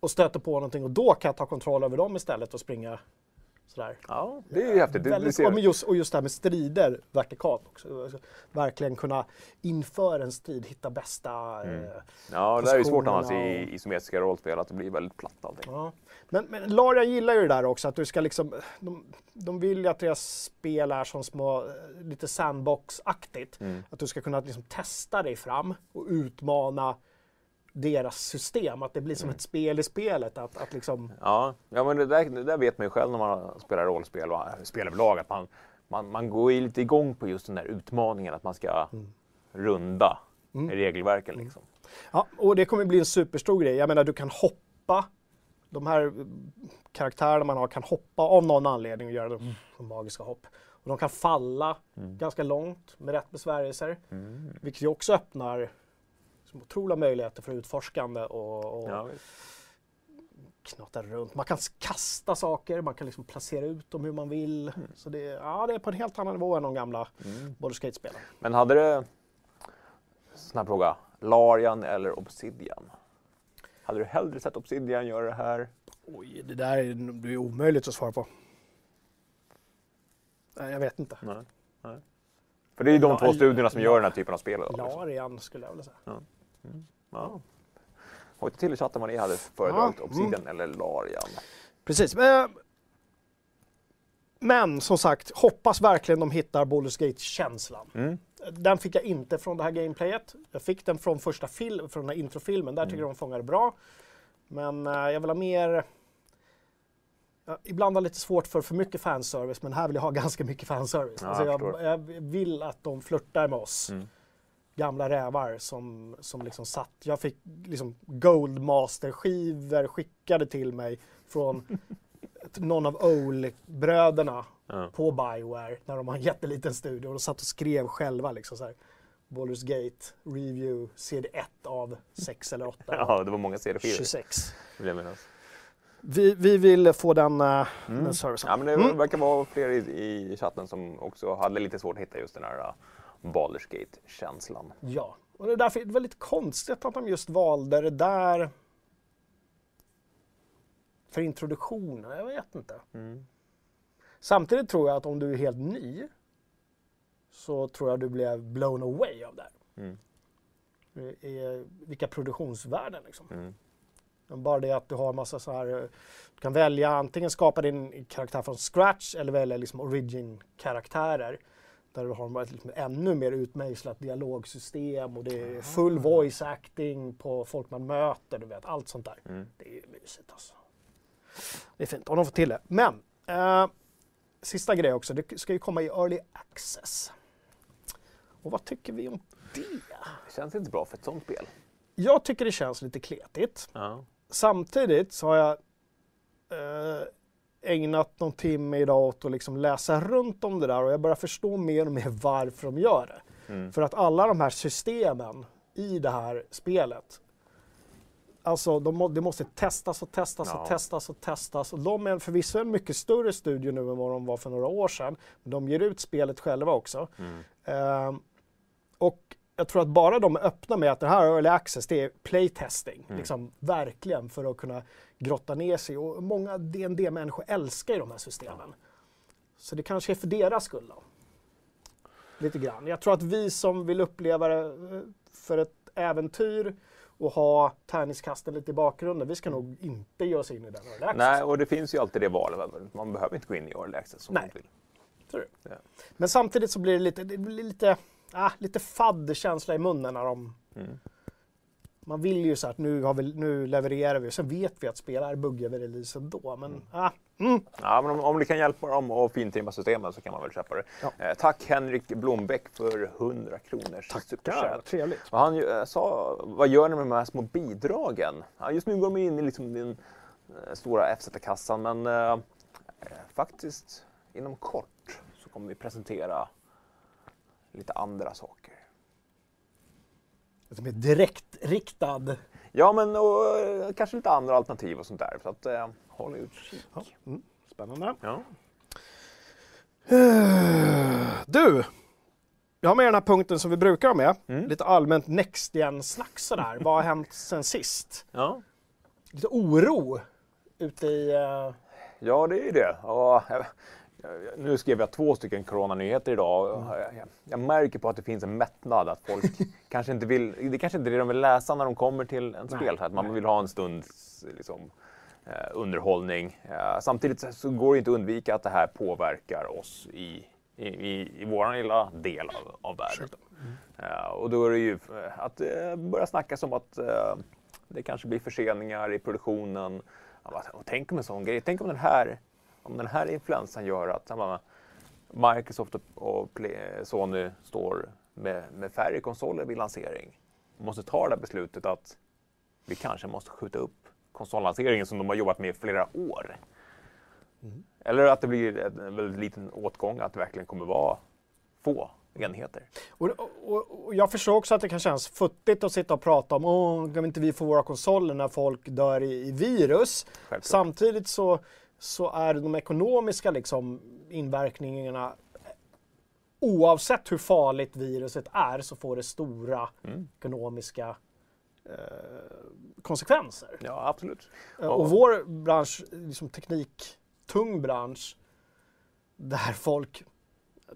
Och stöter på någonting och då kan jag ta kontroll över dem istället och springa sådär. Ja, det är ju häftigt. Det, det Väldigt, men just, och just det här med strider vertikalt också. Alltså, Verkligen kunna inför en strid hitta bästa... Mm. Eh, ja, det är ju svårt annars i isometriska rollspel att det blir väldigt platt allting. ja. Men, men Larian gillar ju det där också, att du ska liksom... De, de vill ju att deras spel är som små, eh, lite sandbox-aktigt. Mm. Att du ska kunna liksom testa dig fram och utmana deras system. Att det blir Mm. som ett spel i spelet. Att, att liksom... Ja, ja men det där, det där vet man ju själv när man spelar rollspel och spelar överlag. Att man, man, man går ju lite igång på just den där utmaningen att man ska runda regelverken. Liksom. Ja, och det kommer bli en superstor grej. Jag menar, du kan hoppa. De här eh, karaktärerna man har kan hoppa av någon anledning och göra de magiska hopp. Och de kan falla ganska långt med rätt besvärjelser. Vilket ju också öppnar som otroliga möjligheter för utforskande och, och Ja, knata runt. Man kan kasta saker, man kan liksom placera ut dem hur man vill. Så det, ja, det är på en helt annan nivå än de gamla mm. Baldur's Gate-spelen. men hade det, snabb fråga, Larian eller Obsidian? Hade du hellre sett Obsidian göra det här? Oj, det där är, det är omöjligt att svara på. Nej, jag vet inte. Nej. Nej. För det är ju de två studierna som gör den här typen av spel. Liksom. Larian skulle jag vilja säga. Ja. Hojta till i chatten vad ni hade föredragit, Ja, Obsidian eller Larian. Precis. Eh, Men som sagt, hoppas verkligen de hittar Baldur's Gate-känslan. Mm. Den fick jag inte från det här gameplayet. Jag fick den från första film, från den här introfilmen. Där tycker jag de fångar det bra. Men eh, jag vill ha mer... Ja, ibland har jag lite svårt för för mycket fanservice, men här vill jag ha *laughs* ganska mycket fanservice. Ja, alltså jag jag, jag vill att de flörtar med oss. Mm. Gamla rävar som, som liksom satt. Jag fick liksom Goldmaster-skivor skickade till mig från *laughs* någon av Owl-bröderna Ja. på Bioware när de har en jätteliten studio och de satt och skrev själva liksom så här. Baldur's Gate Review CD1 av 6 eller 8 *laughs* Ja, det var många CD-skivor. 26. vill jag. Vi, vi vill få den, uh, den servicen. Ja, men det Mm. verkar vara fler i, i chatten som också hade lite svårt att hitta just den här uh, Baldur's Gate-känslan. Ja, och det är därför det var lite konstigt att de just valde det där för introduktionen. Jag vet inte. Samtidigt tror jag att om du är helt ny så tror jag du blev blown away av det här. Mm. I, vilka produktionsvärden liksom. Mm. Men Bara det att du har massa så här, eh, du kan välja antingen skapa din karaktär från scratch eller välja liksom origin-karaktärer. Där du har ett liksom ännu mer utmejslat dialogsystem och det är full voice acting på folk man möter. Du vet, allt sånt där. Mm. Det är ju mysigt alltså. Det är fint om de får till det. Men, eh, sista grej också. Det ska ju komma i early access. Och vad tycker vi om det? Det känns inte bra för ett sånt spel. Jag tycker det känns lite kletigt. Ja. Samtidigt så har jag eh, ägnat någon timme idag åt att liksom läsa runt om det där och jag börjar förstå mer och mer varför de gör det. Mm. För att alla de här systemen i det här spelet, alltså de, må- det måste testas och testas Ja. och testas och testas. Och de är förvisso en mycket större studio nu än vad de var för några år sedan. Men de ger ut spelet själva också. Mm. Ehm, och jag tror att bara de är öppna med att det här early access, det är playtesting. Mm. Liksom, verkligen för att kunna grotta ner sig. Och många dd människor älskar ju de här systemen. Så det kanske är för deras skull då. Lite grann. Jag tror att vi som vill uppleva det eh, för ett äventyr och ha tärningskasten lite i bakgrunden, vi ska nog inte ge oss in i den early access. Nej, och det finns ju alltid det valet. Man behöver inte gå in i early access om man Nej. inte vill. Tror du? Ja. Men samtidigt så blir det lite, det blir lite, ah, lite fadd känsla i munnen när de... Mm. Man vill ju så att nu, har vi, nu levererar vi och sen vet vi att spel är buggiga vid releasen då. Men ah, mm. Ja, men om, om det kan hjälpa dem att fintrimma systemen så kan man väl köpa det. Ja. Eh, tack Henrik Blombeck för 100 kronors Tackar, trevligt. Och han eh, sa, vad gör ni med de här små bidragen? Ja, just nu går de in i liksom den eh, stora FZ-kassan, men eh, eh, faktiskt inom kort så kommer vi presentera lite andra saker. Som är direktriktad. Ja, men och, eh, kanske lite andra alternativ och sånt där. Så att, eh, håll utkik. Ja, mm, spännande. Ja. Du! Jag har med den här punkten som vi brukar ha med. Mm. Lite allmänt next gen-snack sådär. Vad har hänt sen sist? Ja. Lite oro ute i... eh, Ja, det är ju det. Och, nu skrev jag två stycken coronanyheter idag. och Jag, märker på att det finns en mättnad. Att folk *laughs* kanske inte vill, det kanske inte är det de vill läsa när de kommer till en Nej, spel. Att man nej. vill ha en stunds liksom, eh, underhållning. Eh, samtidigt så- går det inte att undvika att det här påverkar oss i, i, i, i vår lilla del av, av världen. Eh, och då är det ju att börja snacka som att det kanske blir förseningar i produktionen. Tänk om en sån grej. Tänk om den här, om den här influensan gör att menar, Microsoft och- Sony står med, med färre konsoler vid lansering. Måste ta det beslutet att vi kanske måste skjuta upp konsollanseringen som de har jobbat med i flera år. Eller att det blir en väldigt liten åtgång, att det verkligen kommer vara få enheter. Och, och, och jag förstår också att det kan kännas futtigt att sitta och prata om åh, kan inte vi få våra konsoler när folk dör i, i virus? Självklart. Samtidigt så, så är de ekonomiska liksom, inverkningarna oavsett hur farligt viruset är så får det stora Mm. ekonomiska eh, konsekvenser. Ja, absolut. Eh, Och vår bransch, liksom tekniktung bransch, där folk,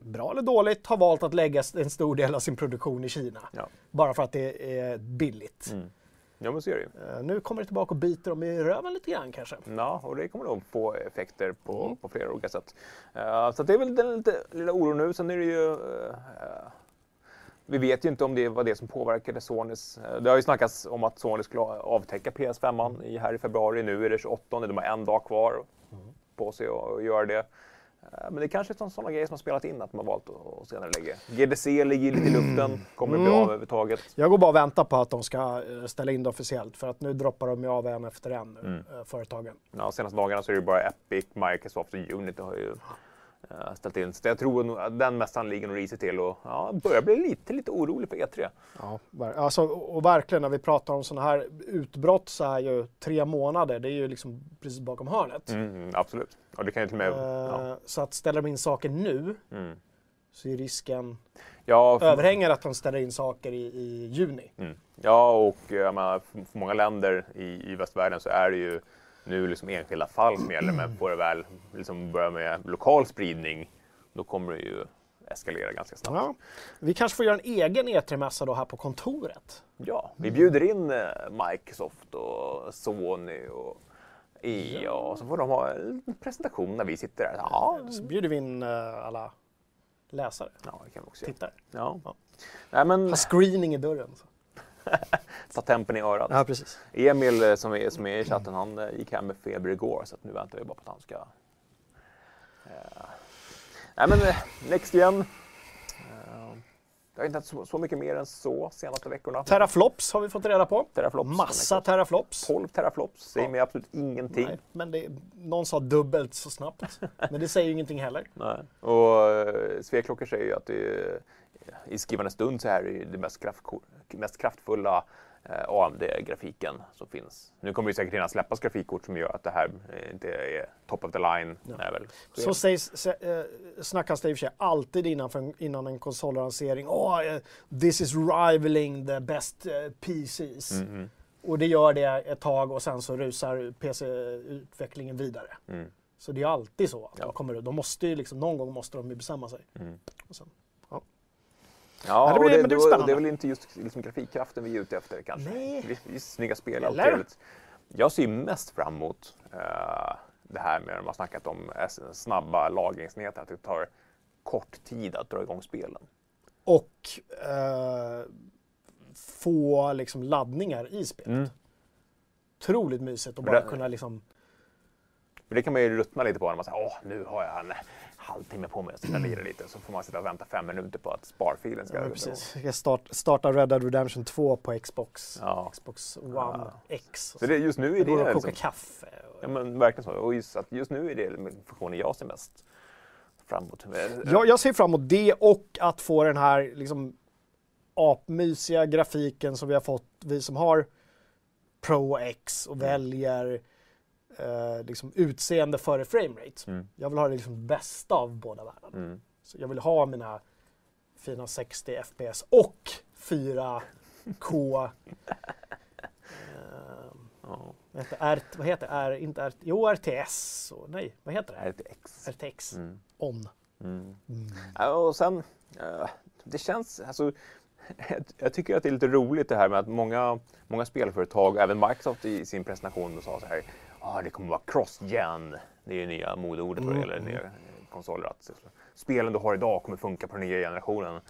bra eller dåligt, har valt att lägga en stor del av sin produktion i Kina. Ja. Bara för att det är billigt. Mm. Ja, men så är det ju. Eh, Nu kommer det tillbaka och biter dem i röven lite grann kanske. Ja, och det kommer nog få effekter på, Mm. på flera olika sätt. Eh, så det är väl den lite, lilla oron nu. Sen är det ju... eh, vi vet ju inte om det var det som påverkade Sonys... det har ju snackats om att Sony skulle avtäcka PS5 i, här i februari. Nu är det 28, de har en dag kvar på sig att göra det. Eh, Men det är kanske är sådana grejer som har spelat in att har valt att- senare lägga. GDC ligger lite i *clears throat* luften. Kommer det bli Mm. av överhuvudtaget? Jag går bara och väntar på att de ska eh, ställa in det officiellt för att nu droppar de ju av en efter en Mm. eh, företagen. Ja, senaste dagarna så är det bara Epic, Microsoft och Unity har ju ställt in. Så jag tror nog att den mässan ligger nog risigt till och ja, börjar bli lite, lite orolig för E E3. Ja, alltså, och och verkligen när vi pratar om sådana här utbrott så är ju tre månader, det är ju liksom precis bakom hörnet. Mm, absolut. Och det kan ju till med... Ja, Eh, Så att ställer de in saker nu mm. så är risken ja, för, överhänger att de ställer in saker i, i juni. mm. ja, och eh, menar, för för många länder i, i västvärlden så är det ju nu liksom enskilda fall som gäller. Men får det väl liksom börja med lokal spridning, då kommer det ju eskalera ganska snabbt. Ja. Vi kanske får göra en egen E3-mässa då här på kontoret. Ja, vi bjuder in eh, Microsoft och Sony och EA och så får de ha en presentation när vi sitter där. Ja, Så bjuder vi in eh, alla läsare, Ja, det kan vi också göra. tittare. Ja. Ja. Nej, men Ha screening i dörren. Så. *laughs* ta tempen i örat. Ja, precis. Emil eh, som är, som är i chatten, han eh, gick hem med feber igår så att nu väntar vi bara på att han ska... Eh, nej men eh, Next Gen. Eh, det har inte hänt så, så mycket mer än så senaste veckorna. Teraflops har vi fått reda på. Teraflops. Massa teraflops. 12 teraflops, säger Ja. mig absolut ingenting. Nej, men det, någon sa dubbelt så snabbt. *laughs* Men det säger ju ingenting heller. Nej. Och uh, säger ju att det är, i skrivande stund så här är det mest, kraftko- mest kraftfulla eh, AMD-grafiken som finns. Nu kommer det säkert hinna släppas grafikkort som gör att det här eh, inte är top of the line. Är väl. Så sägs, sä- eh, snackas det i och för sig alltid innan, för, innan en konsollansering. Oh, eh, this is rivaling the best eh, PCs. Mm, Och det gör det ett tag och sen så rusar PC-utvecklingen vidare. mm, Så det är alltid så. Att Ja. de, kommer, de måste ju liksom, någon gång måste de ju bestämma sig. mm. Ja, det blir- det, men det är det, spännande. det är väl inte just liksom, grafikkraften vi är ute efter kanske. Nej. Visst, snygga spel, allt trevligt. Jag ser mest fram emot eh, det här med, de har snackat om S- snabba lagringsenheter, att det tar kort tid att dra igång spelen. och eh, få liksom laddningar i spelet. Mm. Otroligt mysigt att Men bara det- kunna liksom... För det kan man ju ruttna lite på när man säger åh, nu har jag en halvtimme på mig att sitta och lira lite. Så får man sitta och vänta fem minuter på att sparfilen ska Ja, precis. Jag start, starta Red Dead Redemption 2 på Xbox. Ja. Xbox One Ja. X. Så det, just nu är det går det att koka liksom, kaffe. och- ja, men verkligen så. Och just, att just nu är det funktionen jag ser mest fram emot. Jag, jag ser fram emot det och att få den här liksom, apmysiga grafiken som vi har fått, vi som har Pro X och väljer eh, liksom, utseende före framerate. Mm. Jag vill ha det liksom bästa av båda världarna. Mm. Så jag vill ha mina fina 60 FPS och 4K. *laughs* eh, vad heter R, vad heter? R, inte R, jo, RTS. Och, nej, vad heter det? RTX. RTX. Mm. On. Mm. Ja, och sen, eh, det känns, alltså, jag tycker att det är lite roligt det här med att många, många spelföretag, även Microsoft i sin presentation, sa så här, ah, det kommer vara cross-gen, det är ju nya modeordet vad det gäller nya konsoler, att spelen du har idag kommer funka på den nya generationen.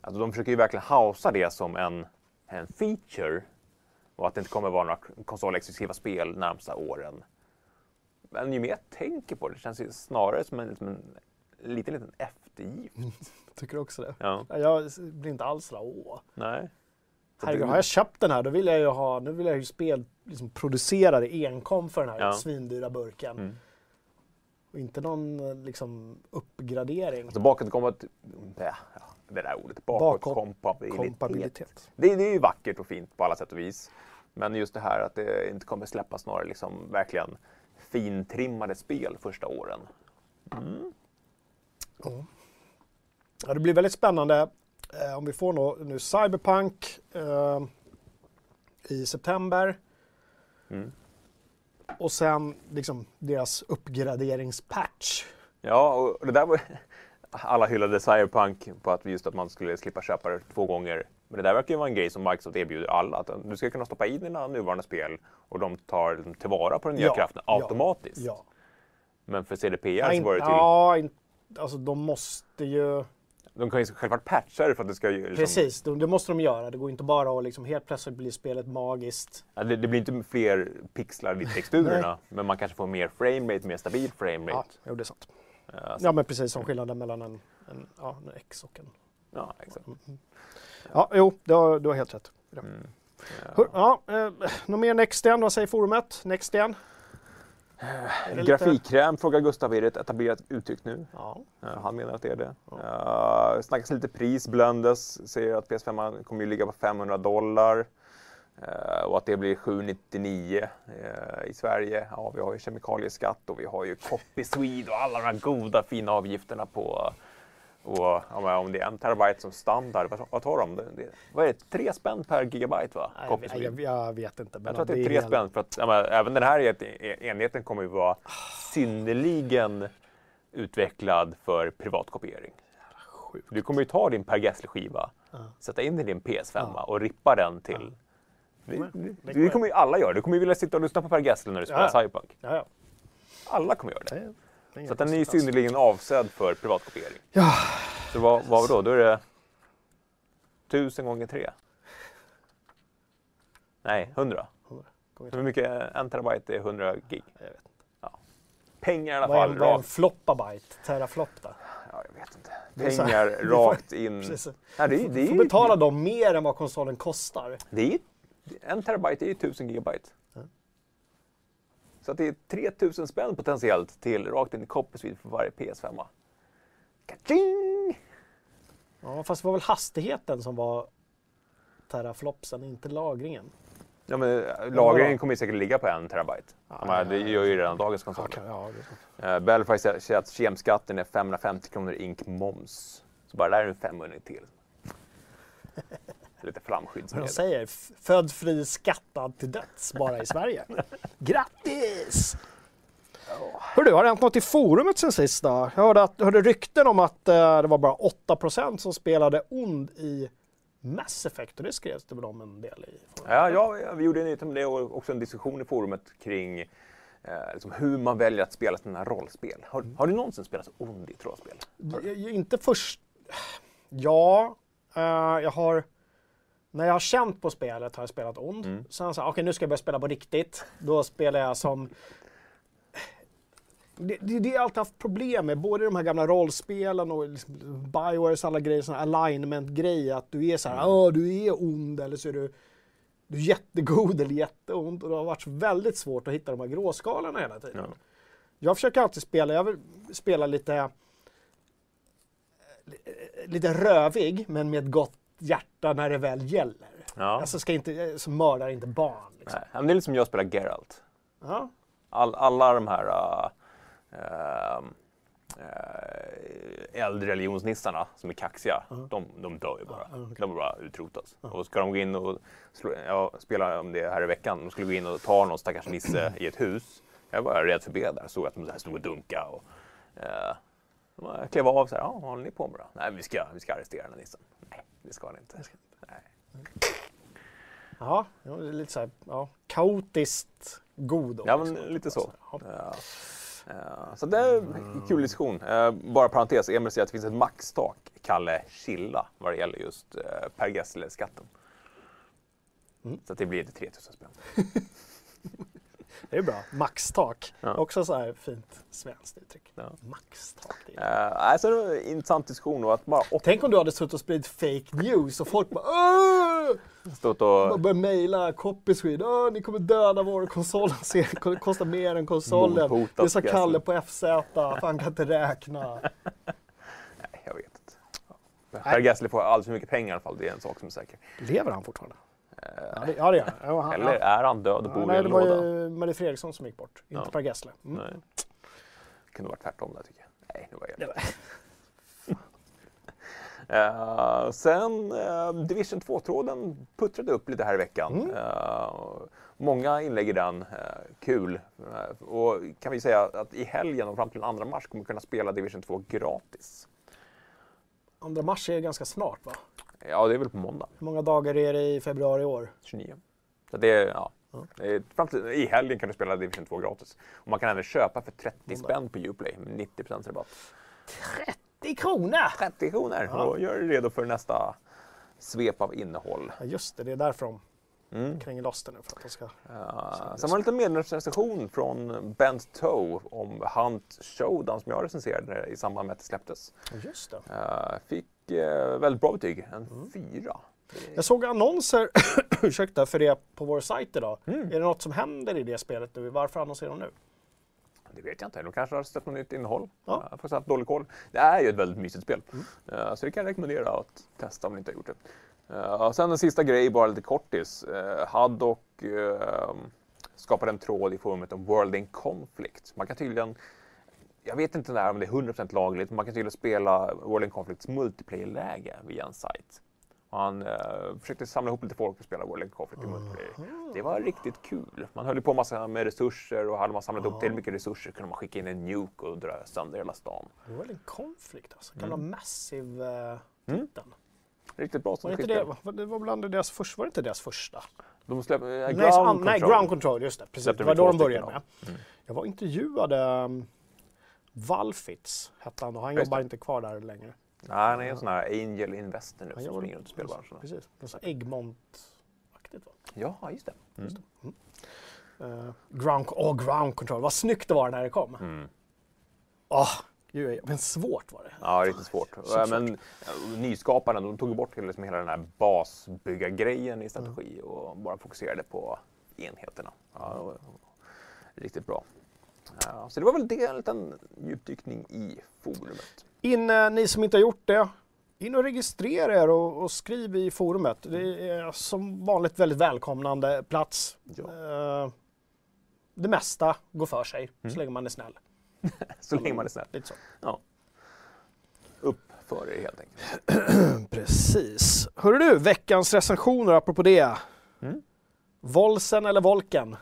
Alltså, de försöker ju verkligen hausa det som en, en feature och att det inte kommer vara några konsolexklusiva spel närmsta åren. Men ju mer jag tänker på det, det känns ju snarare som en, som en liten, liten eftergift. *laughs* Tycker du också det? Ja, Ja, Jag blir inte alls sådär, åh. nej. Herregud, har jag köpt den här då vill jag ju ha, nu vill jag ju spel liksom, producerade enkom för den här Ja. svindyra burken. Mm. Och inte någon liksom, uppgradering. Alltså bakåtkompat, ja, det där ordet, bakåtkompatibilitet. Kompatibilitet. Det, det är ju vackert och fint på alla sätt och vis. Men just det här att det inte kommer släppas några liksom verkligen fintrimmade spel första åren. Ja, det blir väldigt spännande eh, om vi får nå, nu Cyberpunk eh, i september. Mm. Och sen liksom deras uppgraderingspatch. Ja, och det där var... *laughs* Alla hyllade Cyberpunk på att just att man skulle slippa köpa det två gånger. Men det där verkar ju vara en grej som Microsoft erbjuder alla. Att du ska kunna stoppa in dina nuvarande spel och de tar tillvara på den nya Ja, kraften ja, automatiskt. Ja, Men för CDPR ja, så var det till... ja alltså de måste ju... De kan ju självklart patcha det för att det ska. Liksom, Precis, det, det måste de göra. Det går inte bara att liksom helt plötsligt bli spelet magiskt. Ja, det, det blir inte fler pixlar i texturerna, men man kanske får mer framerate, mer stabil framerate. Ja, jo, det är sant. Ja, Ja, men precis som skillnaden mellan en, en, ja, en X och en... ja, exakt. Ja, jo, du har, du har helt rätt. Mm. Hur, ja, eh, något mer Nextgen? Vad säger forumet? Nextgen? Lite- Grafikkräm frågar Gustav, är det ett etablerat uttryck nu? Ja. Ja, han menar att det är det. Uh, snackas lite pris, Blöndes säger att PS5 kommer ju ligga på 500 dollar. Eh, och att det blir 799 eh, i Sverige. Ja, vi har ju kemikalieskatt och vi har ju Copy Swede och alla de här goda fina avgifterna på och ja, om det är en terabyte som standard, vad, tar de? Det, vad är det? Tre spänn per gigabyte va? Nej, jag, jag, jag vet inte. Men Jag tror att det är tre helt- spänn för att ja, även den här en- enheten kommer ju vara synnerligen utvecklad för privatkopiering. Sjukt. Du kommer ju ta din Per Gessle-skiva, sätta in den i din PS5 och rippa den till... Det, det, det det kommer ju alla göra. Du kommer ju vilja sitta och lyssna på Per Gessle när du spelar Ja. Cyberpunk. Ja, ja. Alla kommer göra det. Är Så den är ju alls. synnerligen avsedd för privatkopiering. Så vad, vad då? Då är det tusen gånger tre? Nej, hundra. 100 gånger Hur mycket en terabyte är 100 gig? Jag vet. Pengar i alla Vad är, fall. vad är en Rakt, floppabite? Teraflop då? ja, jag vet inte. Här- Pengar *laughs* får- rakt in. Precis. Ja, det, är- det, Du är får betala dem mer än vad konsolen kostar. Det är, en terabyte är ju 1000 gigabyte. Ja. Så att det är 3000 spänn potentiellt till rakt in i copperspeed för varje PS5. Kaching! Ja, fast det var väl hastigheten som var teraflopsen, inte lagringen. Ja, men eh, lagringen kommer ju säkert ligga på en terabyte. Ja, menar, det gör ju redan dagens Ja, konsoler. kan- ja. Uh, Belfry säger att kemskatten är 550 kronor ink moms. Så bara där är det 500 till. *laughs* Lite Men de säger född fri skattad till döds bara i Sverige. *laughs* Grattis! Hörru, har det hänt något i forumet sen sist då? Jag hörde, att, hörde rykten om att eh, det var bara 8% som spelade ond i Mass Effect och det skrevs det väl om en del i forumet. Ja, ja, vi gjorde en nyhet om det och också en diskussion i forumet kring eh, liksom hur man väljer att spela sina rollspel. Har, har du någonsin spelat ond i ett rollspel? Du? Inte först... Ja, eh, jag har... När jag har känt på spelet har jag spelat ond. Mm. Sen sagt, okej nu ska jag börja spela på riktigt. Då spelar jag som... Det, det, det har jag alltid haft problem med, både de här gamla rollspelen och liksom Biowares alla grejer, såna alignment-grejer. Att du är så här, Mm. "Åh, du är ond eller så är du, du är jättegod eller jätteond. Och det har varit väldigt svårt att hitta de här gråskalorna hela tiden. Ja. Jag försöker alltid spela, jag vill spela lite lite rövig men med ett gott hjärta när det väl gäller. Ja. Alltså ska inte, så mördar inte barn. Liksom. Nej, men det är lite som jag spelar Geralt. Ja. All, alla de här uh, uh, uh, äldre religionsnissarna som är kaxiga, de, de dör ju bara. Ja, okej. De bara utrotas. Och ska de gå in och slå, jag spelar om det här i veckan, de skulle gå in och ta någon stackars nisse *clears throat* i ett hus. Jag var rädd förbi där, såg att de där stod och dunkade. Och, uh, de klev av så här, ja, vad håller ni på med då? Nej, vi ska, vi ska arrestera den här nissen. Nej, det ska ni inte. Nej. Ja, ja, det är lite så här, ja, kaotiskt god. Ja, men lite så. Ja. Ja. Så det är en kul diskussion. Eh, Bara parentes, Emil säger att det finns ett maxtak, Kalle Chilla, vad det gäller just eh, Per Gessle-skatten. Mm. Så att det blir inte 3000 spänn. *laughs* Det är bra. Maxtak. Ja. Också så här fint svenskt uttryck. Ja. Maxtak. Det är... Uh, alltså, det var en intressant diskussion och att bara Tänk om du hade suttit och spridit fake news och folk bara Åh! stått och börjar mejla Copyswede. Åh, ni kommer döda vår konsol. *laughs* Det kommer kosta mer än konsolen. Mordhotat Det sa. Kalle på FZ. Han kan inte räkna. *laughs* Nej, jag vet inte. Per Gessle får alldeles för mycket pengar i alla fall, det är en sak som är säker. Lever han fortfarande? Ja, det, ja, det gör han. Eller är han död och bor i nej, en det var låda? ju Marie Fredriksson som gick bort, inte Ja. Per Gessle. Mm. Nej. Det kunde varit tvärtom där tycker jag. Nej, nu var jag Det *laughs* Eh, sen uh, Division 2-tråden puttrade upp lite här i veckan. Mm. Eh, många inlägg i den, kul. Och kan vi säga att i helgen och fram till den 2 mars kommer vi kunna spela Division 2 gratis. Andra mars är ganska snart va? Ja, det är väl på måndag, Hur många dagar är det i februari i år? 29. Så det är, ja. Ja. fram till, I helgen kan du spela Division 2 gratis. Och man kan även köpa för 30 Måndag. spänn på Uplay med 90 rabatt. 30 kronor! 30 kronor! Ja. Och gör dig redo för nästa svep av innehåll. Ja, just det, det är därför de Mm. kränger loss det nu. För att de ska... Uh, sen var det en liten medlemsrecension från Bent Toe om Hunt Showdown som jag recenserade i samband med att det släpptes. Ja, Just det. Uh, fick väldigt bra betyg, en Mm. fyra. Jag såg annonser *clears throat* ursäkta, för det på vår sajt idag. Mm. Är det något som händer i det spelet nu? Varför annonserar de nu? Det vet jag inte, de kanske har släppt något nytt innehåll. Ja. Jag har faktiskt haft dålig koll. Det är ju ett väldigt mysigt spel. Mm. Uh, så det kan jag rekommendera att testa om ni inte har gjort det. Uh, sen en sista grej, bara lite kortis. Haddock skapade en tråd i forumet om World in Conflict. Man kan tydligen jag vet inte när, om det är 100% lagligt, men man kan tydligen spela World in Conflicts multiplayer-läge via en sajt. Han eh, försökte samla ihop lite folk och spela World in Conflict i multiplayer. Det var riktigt kul. Man höll på massa med resurser och hade man samlat ihop tillräckligt mycket resurser kunde man skicka in en nuke och dra sönder hela stan. Väl en konflikt alltså? Gamla Mm. Massive uh, Mm. Riktigt bra Var det, inte det, var- det var bland deras första, var det inte deras första? De släppte eh, nej, ground, control. nej, ground control, just det. Precis. Det var då de började med. Mm. Jag var intervjuade um, Valfitz, hette han och han Just jobbar det. inte kvar där längre. Nej, han är en sån här angel investor nu Han som springer runt i spelbranschen. Precis. Sånt Egmont-aktigt va? Ja, just det. Mm. Uh, ground, oh, ground control, vad snyggt det var när det kom. Mm. Gud, men svårt var det. Ja, riktigt svårt. Ja, Men nyskaparna, de tog bort liksom hela den här basbyggargrejen i strategi och bara fokuserade på enheterna. Ja, det riktigt bra. Så det var väl det, en liten djupdykning i forumet. In, eh, ni som inte har gjort det, in och registrera er och, och skriv i forumet. Det är som vanligt väldigt välkomnande plats. Ja. Eh, det mesta går för sig Mm. så länge man är snäll. *laughs* Så länge man är snäll. Lite så. Ja. Upp för er helt enkelt. *clears throat* Precis. Hörru du, veckans recensioner apropå det. Mm. Volsen eller Volken?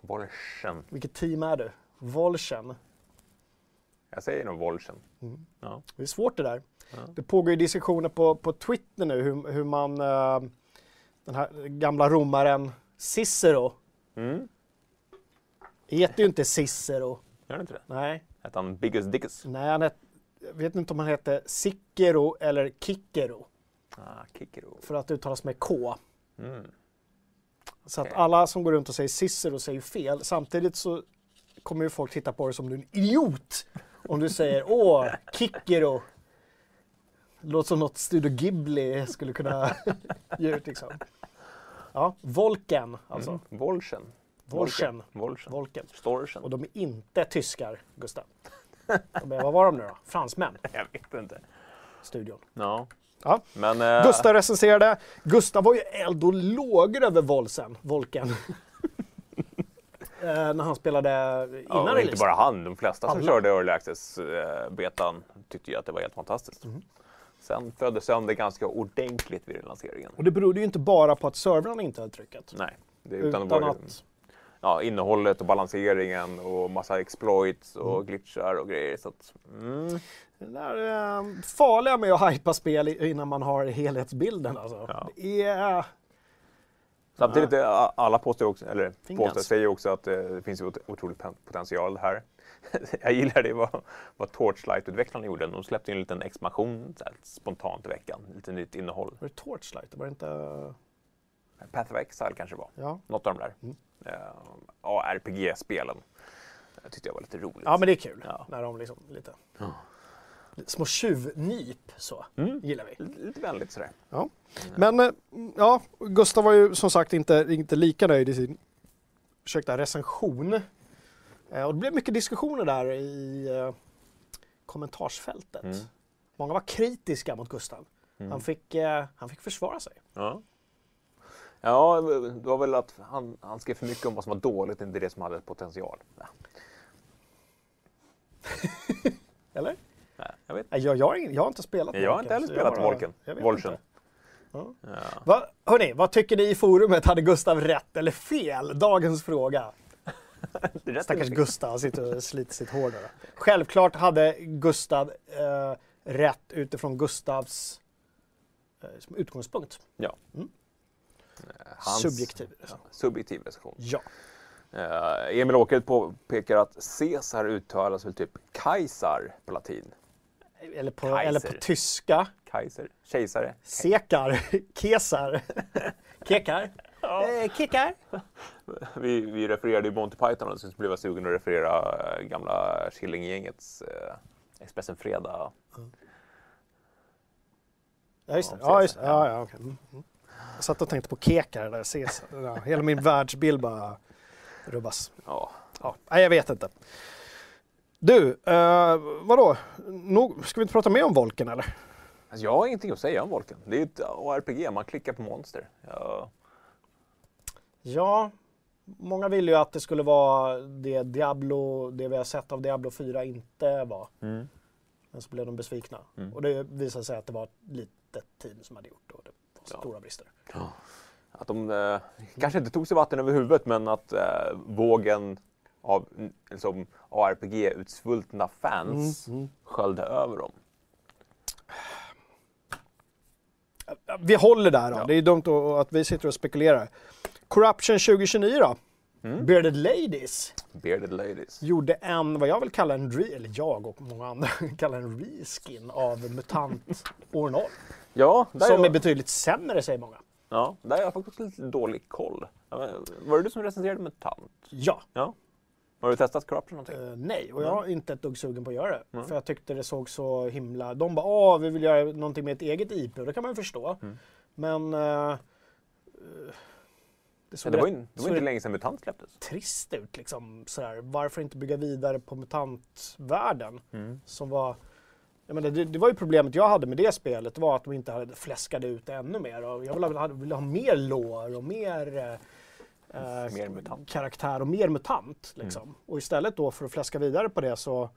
Volchen. Vilket team är du? Volchen. Jag säger nog Volchen. Mm. Ja. Det är svårt det där. Ja. Det pågår ju diskussioner på, på Twitter nu hur, hur man, eh, den här gamla romaren Cicero, Mm. heter ju inte Cicero. Gör det inte det? Nej, Hette han Biggest Dickus? nej han het, jag vet inte om han heter Cicero eller Kikero Ah, Kikero. för att det uttalas med K. Mm. Så att alla som går runt och säger Cicero säger fel. Samtidigt så kommer ju folk titta på dig som du är en idiot om du säger åh, Kikero. Låter som något Studio Ghibli skulle kunna *laughs* ge ut liksom. Ja, Volken alltså. Mm. Volchen. Volchen. Volchen. Volken. Storchen. Och de är inte tyskar, Gustav. De är, vad var de nu då? Fransmän, *laughs* Jag vet inte. studion. Ja. Ja. Men... eh, Gustav recenserade. Gustav var ju eld och lågor över Volsen, Volken. Eh, när han spelade innan Ja, och release. inte bara han, de flesta som Alla. körde Early Access-betan tyckte ju att det var helt fantastiskt. Mm. Sen föddes sönder ganska ordentligt vid lanseringen. Och det berodde ju inte bara på att servrarna inte höll trycket. Nej, det, Utan, utan, var att... ja, innehållet och balanseringen och massa exploits och Mm. glitchar och grejer. Så att, mm, Det där eh, farliga med att hypa spel innan man har helhetsbilden alltså. Ja. Det är... Samtidigt, är a- alla påstår också, eller påstår, säger också att eh, det finns otrolig potential här. *laughs* Jag gillar det vad, vad Torchlight-utvecklarna gjorde. De släppte en liten expansion så här, spontant i veckan. Lite nytt innehåll. Var det Torchlight? Det var inte... Path of Exile kanske var. Ja. Något av de där. Mm. Uh, RPG-spelen. Det tyckte jag var lite roligt. ja, men det är kul. Ja. När de liksom lite... Ja. Små tjuvnyp så. Mm. Gillar vi. Lite, vänligt sådär. Ja. Men eh, ja, Gustav var ju som sagt inte, inte lika nöjd i sin ursäkta, recension. Eh, och det blev mycket diskussioner där i eh, kommentarsfältet. Mm. Många var kritiska mot Gustav. Mm. Han, fick, eh, han fick försvara sig. Ja. Ja, det var väl att han, han skrev för mycket om vad som var dåligt, inte det som hade potential. Ja. *laughs* Eller? Jag vet. Jag, jag, har ingen- jag har inte spelat Jag har inte heller spelat vet Volchen. Ja. Va, hörni, vad tycker ni i forumet? Hade Gustav rätt eller fel? Dagens fråga. *laughs* Stackars. Gustav, han sitter och sliter sitt hår där. Självklart hade Gustav eh, rätt utifrån Gustavs eh, utgångspunkt. Ja. Mm. Eh, Hans, Subjektiv. Ja, subjektiv recension. Ja. Eh, Emil Åkerud påpekar att Caesar uttalas väl typ Kaiser på latin. Eller på, Kaiser. eller på tyska. Kaiser, kejsare. Sekar. *laughs* Kesar. *laughs* Kekar. Eh, kekar. Vi, vi refererade ju Monty Python och så blev jag sugen att referera eh, gamla Killinggängets eh, Expressen Fredag. Ja, just det. Ja, Ja, just det. Ja, ja, okej. Mm, mm. Jag satt och tänkte på kekar där. Ja, hela min världsbild bara rubbas. Ja, Ja, nej, jag vet inte. Du, eh, vadå? Nog, ska vi inte prata mer om Volken eller? alltså jag har ingenting att säga om Volken. Det är ett RPG, man klickar på monster. Ja, Ja, många vill ju att det skulle vara det Diablo, det vi har sett av Diablo 4 inte var. mm. Men så blev de besvikna. Mm. Och det visade sig att det var ett litet team som hade gjort det och det var Ja. stora brister. Att de eh, kanske inte tog sig vatten över huvudet men att eh, vågen av mm, liksom, ARPG-utsvultna fans Mm, sköljde över dem. Vi håller där då. Ja. Det är dumt att- vi sitter och spekulerar. Corruption 2029 då? Bearded Ladies Bearded Ladies. gjorde en, vad jag vill kalla en, re, eller jag och många andra *laughs* kallar en reskin av MUTANT år 0. Ja, Som är är betydligt sämre säger många. Ja, där har jag faktiskt lite dålig koll. Var det du som recenserade med tant? Ja, Ja. Har du testat Corruption någonting? eh, nej. Och jag är inte ett dugg sugen på att göra det. För jag tyckte det såg så himla... De bara, åh, vi vill göra någonting med ett eget IP. Och det kan man ju förstå. Mm. Men... eh, det Ja, såg det var, ju, det var inte länge sedan MUTANT släpptes. trist ut. Liksom, sådär. Varför inte bygga vidare på MUTANT-världen? Mm. Som var... Jag menar, det, det var ju problemet jag hade med det spelet, var att de inte hade fläskade ut det ännu mer. Och jag ville ha, ville ha mer lore och mer, eh, Mer mutant. karaktär och mer mutant. Liksom. Och istället då för att fläska vidare på det så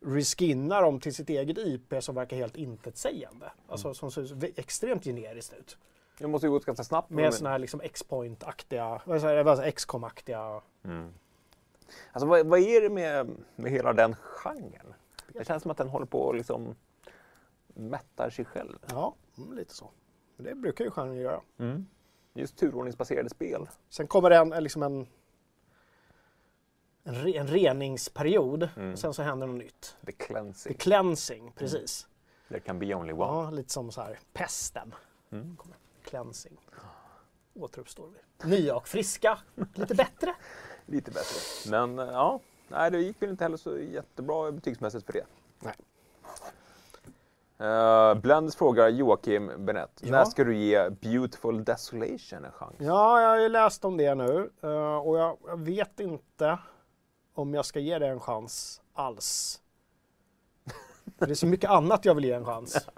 reskinnar de till sitt eget IP som verkar helt intetsägande. Alltså som ser extremt generiskt ut. Det måste ju gått ganska snabbt. Med sådana här liksom X-point-aktiga, X-com-aktiga. Mm. Alltså, vad, vad är det med, med hela den genren? Det känns som att den håller på att liksom mättar sig själv. Ja, mm, lite så. Det brukar ju genren göra. Just turordningsbaserade spel. Sen kommer det en, en liksom en, en, re, en reningsperiod Mm. och sen så händer något nytt. The cleansing. The cleansing, precis. There can be only one. Ja, lite som så här pesten. Mm. Kommer. Cleansing. Återuppstår vi. Nya och friska, lite bättre. *laughs* Lite bättre. Men eh, ja, nej, det gick väl inte heller så jättebra betygsmässigt för det. Nej. Uh, Blends frågar Joakim Benett. Ja. När ska du ge Beautiful Desolation en chans? Ja, jag har ju läst om det nu eh, och jag, jag vet inte om jag ska ge det en chans alls. *laughs* Det är så mycket annat jag vill ge en chans.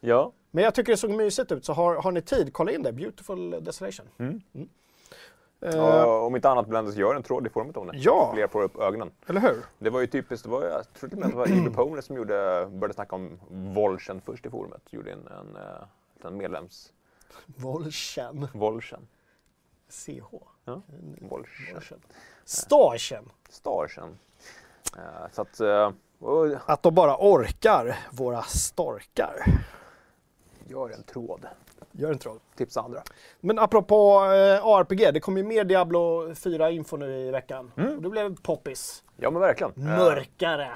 Ja. Men jag tycker det såg mysigt ut, så har, har ni tid, kolla in det. Beautiful Desolation. Mm. Eh, Ja, om inte annat Blenders gör en tråd i forumet om det. Ja. Fler får upp ögonen. Eller hur? Det var ju typiskt, det var, jag tror till och med att det var Evil *clears throat* Pony som gjorde, började snacka om Volchen först i forumet. Gjorde en, en, eh, en medlems... Volchen. Volchen. CH. Ja. Volchen. Volchen. Starchen. Starchen. Eh, så att... eh, och Att de bara orkar, våra storkar. gör en tråd. Gör inte troll. Tipsa andra. Men apropå eh, RPG, det kom ju mer Diablo 4-info nu i veckan. Mm. Och det blev poppis. Ja men verkligen. Mörkare.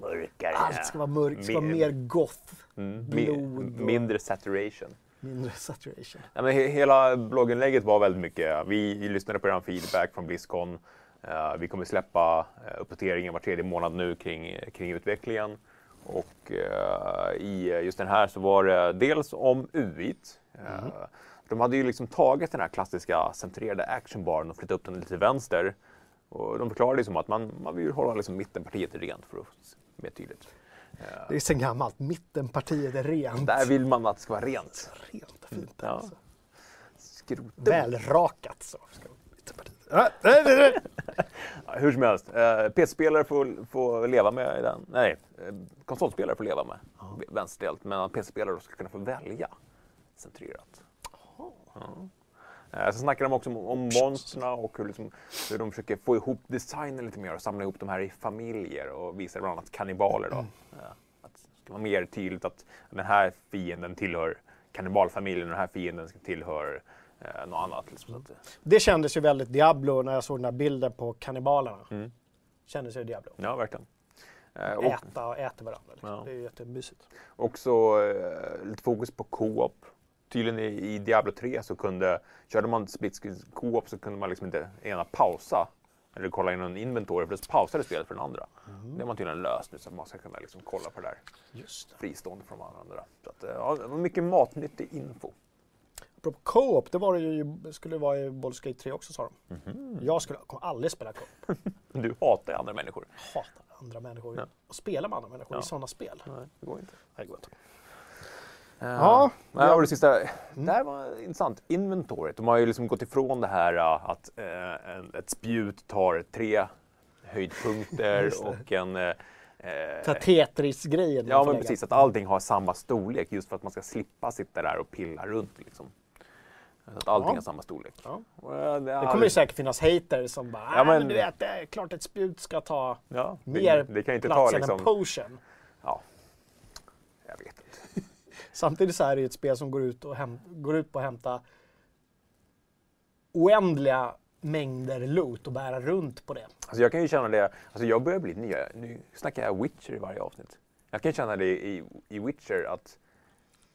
mörkare. Allt ska vara mörkt, ska vara Mer- goth. Mm, blod och- mindre saturation. Mindre saturation. Ja, men he hela blogginlägget var väldigt mycket, vi, vi lyssnade på er feedback från Blizzcon. Eh, vi kommer släppa uh, uppdateringen var tredje månad nu kring, kring utvecklingen. Och eh, i just den här så var det dels om UIT. Eh, De hade ju liksom tagit den här klassiska centrerade actionbaren och flyttat upp den lite till vänster. Och de förklarade liksom att man, man vill hålla liksom mittenpartiet rent för att se mer tydligt. Eh, Det är sen gammalt. Mittenpartiet är rent. där vill man att det ska vara rent. Rent och fint. Ja. Alltså. Skrot. Välrakat så. Ja. Ja, hur som helst, eh, PC-spelare får, får leva med den. Nej, konsolspelare får leva med vänsterstelt, men att PC-spelare ska kunna få välja centrerat. Ja. Eh, så snackar de också om, om monstren och hur, liksom, hur de försöker få ihop designen lite mer och samla ihop de här i familjer och visar bland annat kannibaler. Då. Eh, att det ska vara mer tydligt att den här fienden tillhör kannibalfamiljen och den här fienden tillhör eh, något annat. Liksom, att, Det kändes ju väldigt Diablo när jag såg den här bilden på kannibalerna. Mm. Kändes ju Diablo. ja, verkligen. Eh, och- Äta och äter varandra. Liksom. Ja. Det är ju jättemysigt. Också eh, lite fokus på co-op. Tydligen i, Diablo 3 så kunde, körde man split co-op så kunde man liksom inte ena pausa eller kolla in en inventory för då pausade spelet för den andra. Det har man tydligen löst nu så att man ska kunna liksom kolla på det där Just det. fristående från varandra. Så att, eh, ja, mycket matnyttig info. Apropå co-op, det var det ju, skulle vara i Baldur's Gate 3 också sa de. Mhm. Jag skulle, kommer aldrig spela co-op. *laughs* Du hatar andra människor. Hatar andra människor. Ja. Och spela med andra människor Ja. i sådana spel. Nej, det går inte. Nej, det går inte. Ja, Ja, Nej, och det sista, det här var intressant. Inventoriet. De har ju liksom gått ifrån det här äh, att eh, en- ett spjut tar tre höjdpunkter *laughs* det. och en... eh, Så Tetris-grejen. ja, men lägga. precis. Att allting har samma storlek just för att man ska slippa sitta där och pilla runt. Liksom. Så att allting Ja. har samma storlek. Ja. Eh, Det kommer ju säkert finnas haters som bara, Ja, ja, men, men- du vet, det är klart ett spjut ska ta ja, mer det, det kan inte plats ta än en liksom... potion. Ja, jag vet inte. Samtidigt så är det ju ett spel som går ut, och går ut på att hämta oändliga mängder loot och bära runt på det. Alltså jag kan ju känna det, alltså jag börjar bli ny. Nu snackar jag Witcher i varje avsnitt. Jag kan känna det i, i Witcher att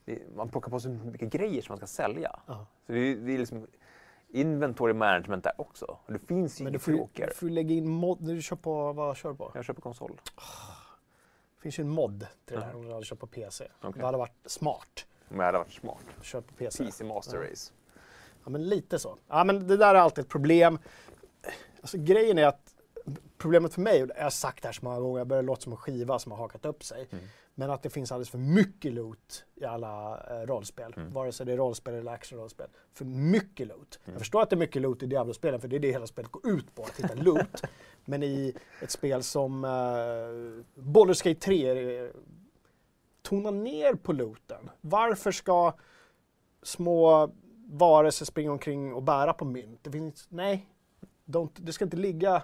det, man plockar på sig mycket grejer som man ska sälja. Ja. Så det, det är liksom inventory management där också. Och det finns ju Men du får, du får lägga in mod. Du kör på, vad kör du på? Jag köper konsol. Det finns ju en mod till det Ja. om du hade kört på PC. Okej. Det hade varit smart. Om jag hade varit smart. Kört på PC. PC Master Ja. Race. Ja, men lite så. Ja, men det där är alltid ett problem. Alltså, grejen är att problemet för mig, jag har sagt det här så många gånger, jag börjar låta som en skiva som har hakat upp sig. Mm. Men att det finns alldeles för mycket loot i alla eh, rollspel. Mm. Vare sig det är rollspel eller actionrollspel. För mycket loot. Mm. Jag förstår att det är mycket loot i Diablo-spelen, för det är det hela spelet går ut på, att hitta *laughs* loot. Men i ett spel som uh, Baldur's Gate 3, är det- tona ner på looten. Varför ska små varelser springa omkring och bära på mynt? Det finns, nej, don't, det ska inte ligga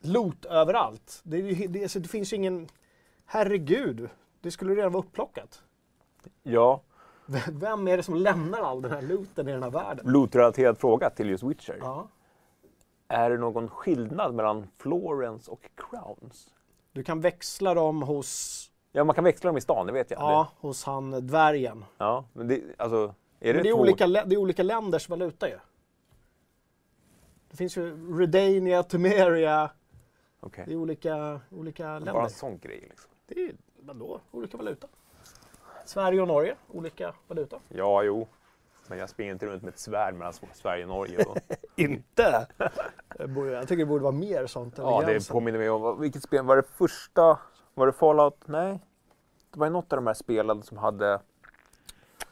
loot överallt. Det, det, alltså, det finns ju ingen, herregud, det skulle redan vara upplockat. Ja, *laughs* Vem är det som lämnar all den här looten i den här världen? loot-relaterad fråga till just Witcher. Ja. Är det någon skillnad mellan Florence och Crowns? Du kan växla dem hos, Ja, man kan växla dem i stan, det vet jag. ja, hos han dvärgen. Det, ja men det, alltså, är det, Men det är, två- olika, det är olika länders valuta ju. Det finns ju Redania, Temeria, Okej. det är olika, olika Bara länder. en sån grej liksom. Det är vadå, olika valuta. Sverige och Norge, olika valuta. Ja, jo. Men jag springer inte runt med ett svärd mellan Sverige och Norge. *laughs* Inte? Jag tycker det borde vara mer sånt ja, det påminner mig om, vilket spel var det första? Var det Fallout? Nej. Det var ju något av de här spelen som hade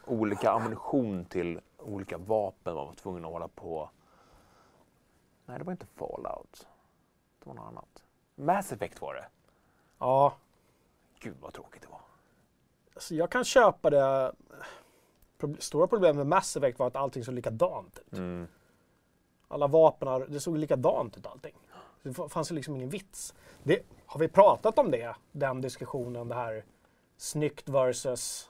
olika ammunition till olika vapen man var tvungen att hålla på. Nej, det var inte Fallout. Det var något annat. Mass Effect var det. Ja, Gud vad tråkigt det var. alltså jag kan köpa det. Stora problemet med Mass Effect var att allting såg likadant ut. Mm. Alla vapen, det såg likadant ut allting. Det fanns ju liksom ingen vits. Det, har vi pratat om det? Den diskussionen, det här snyggt versus...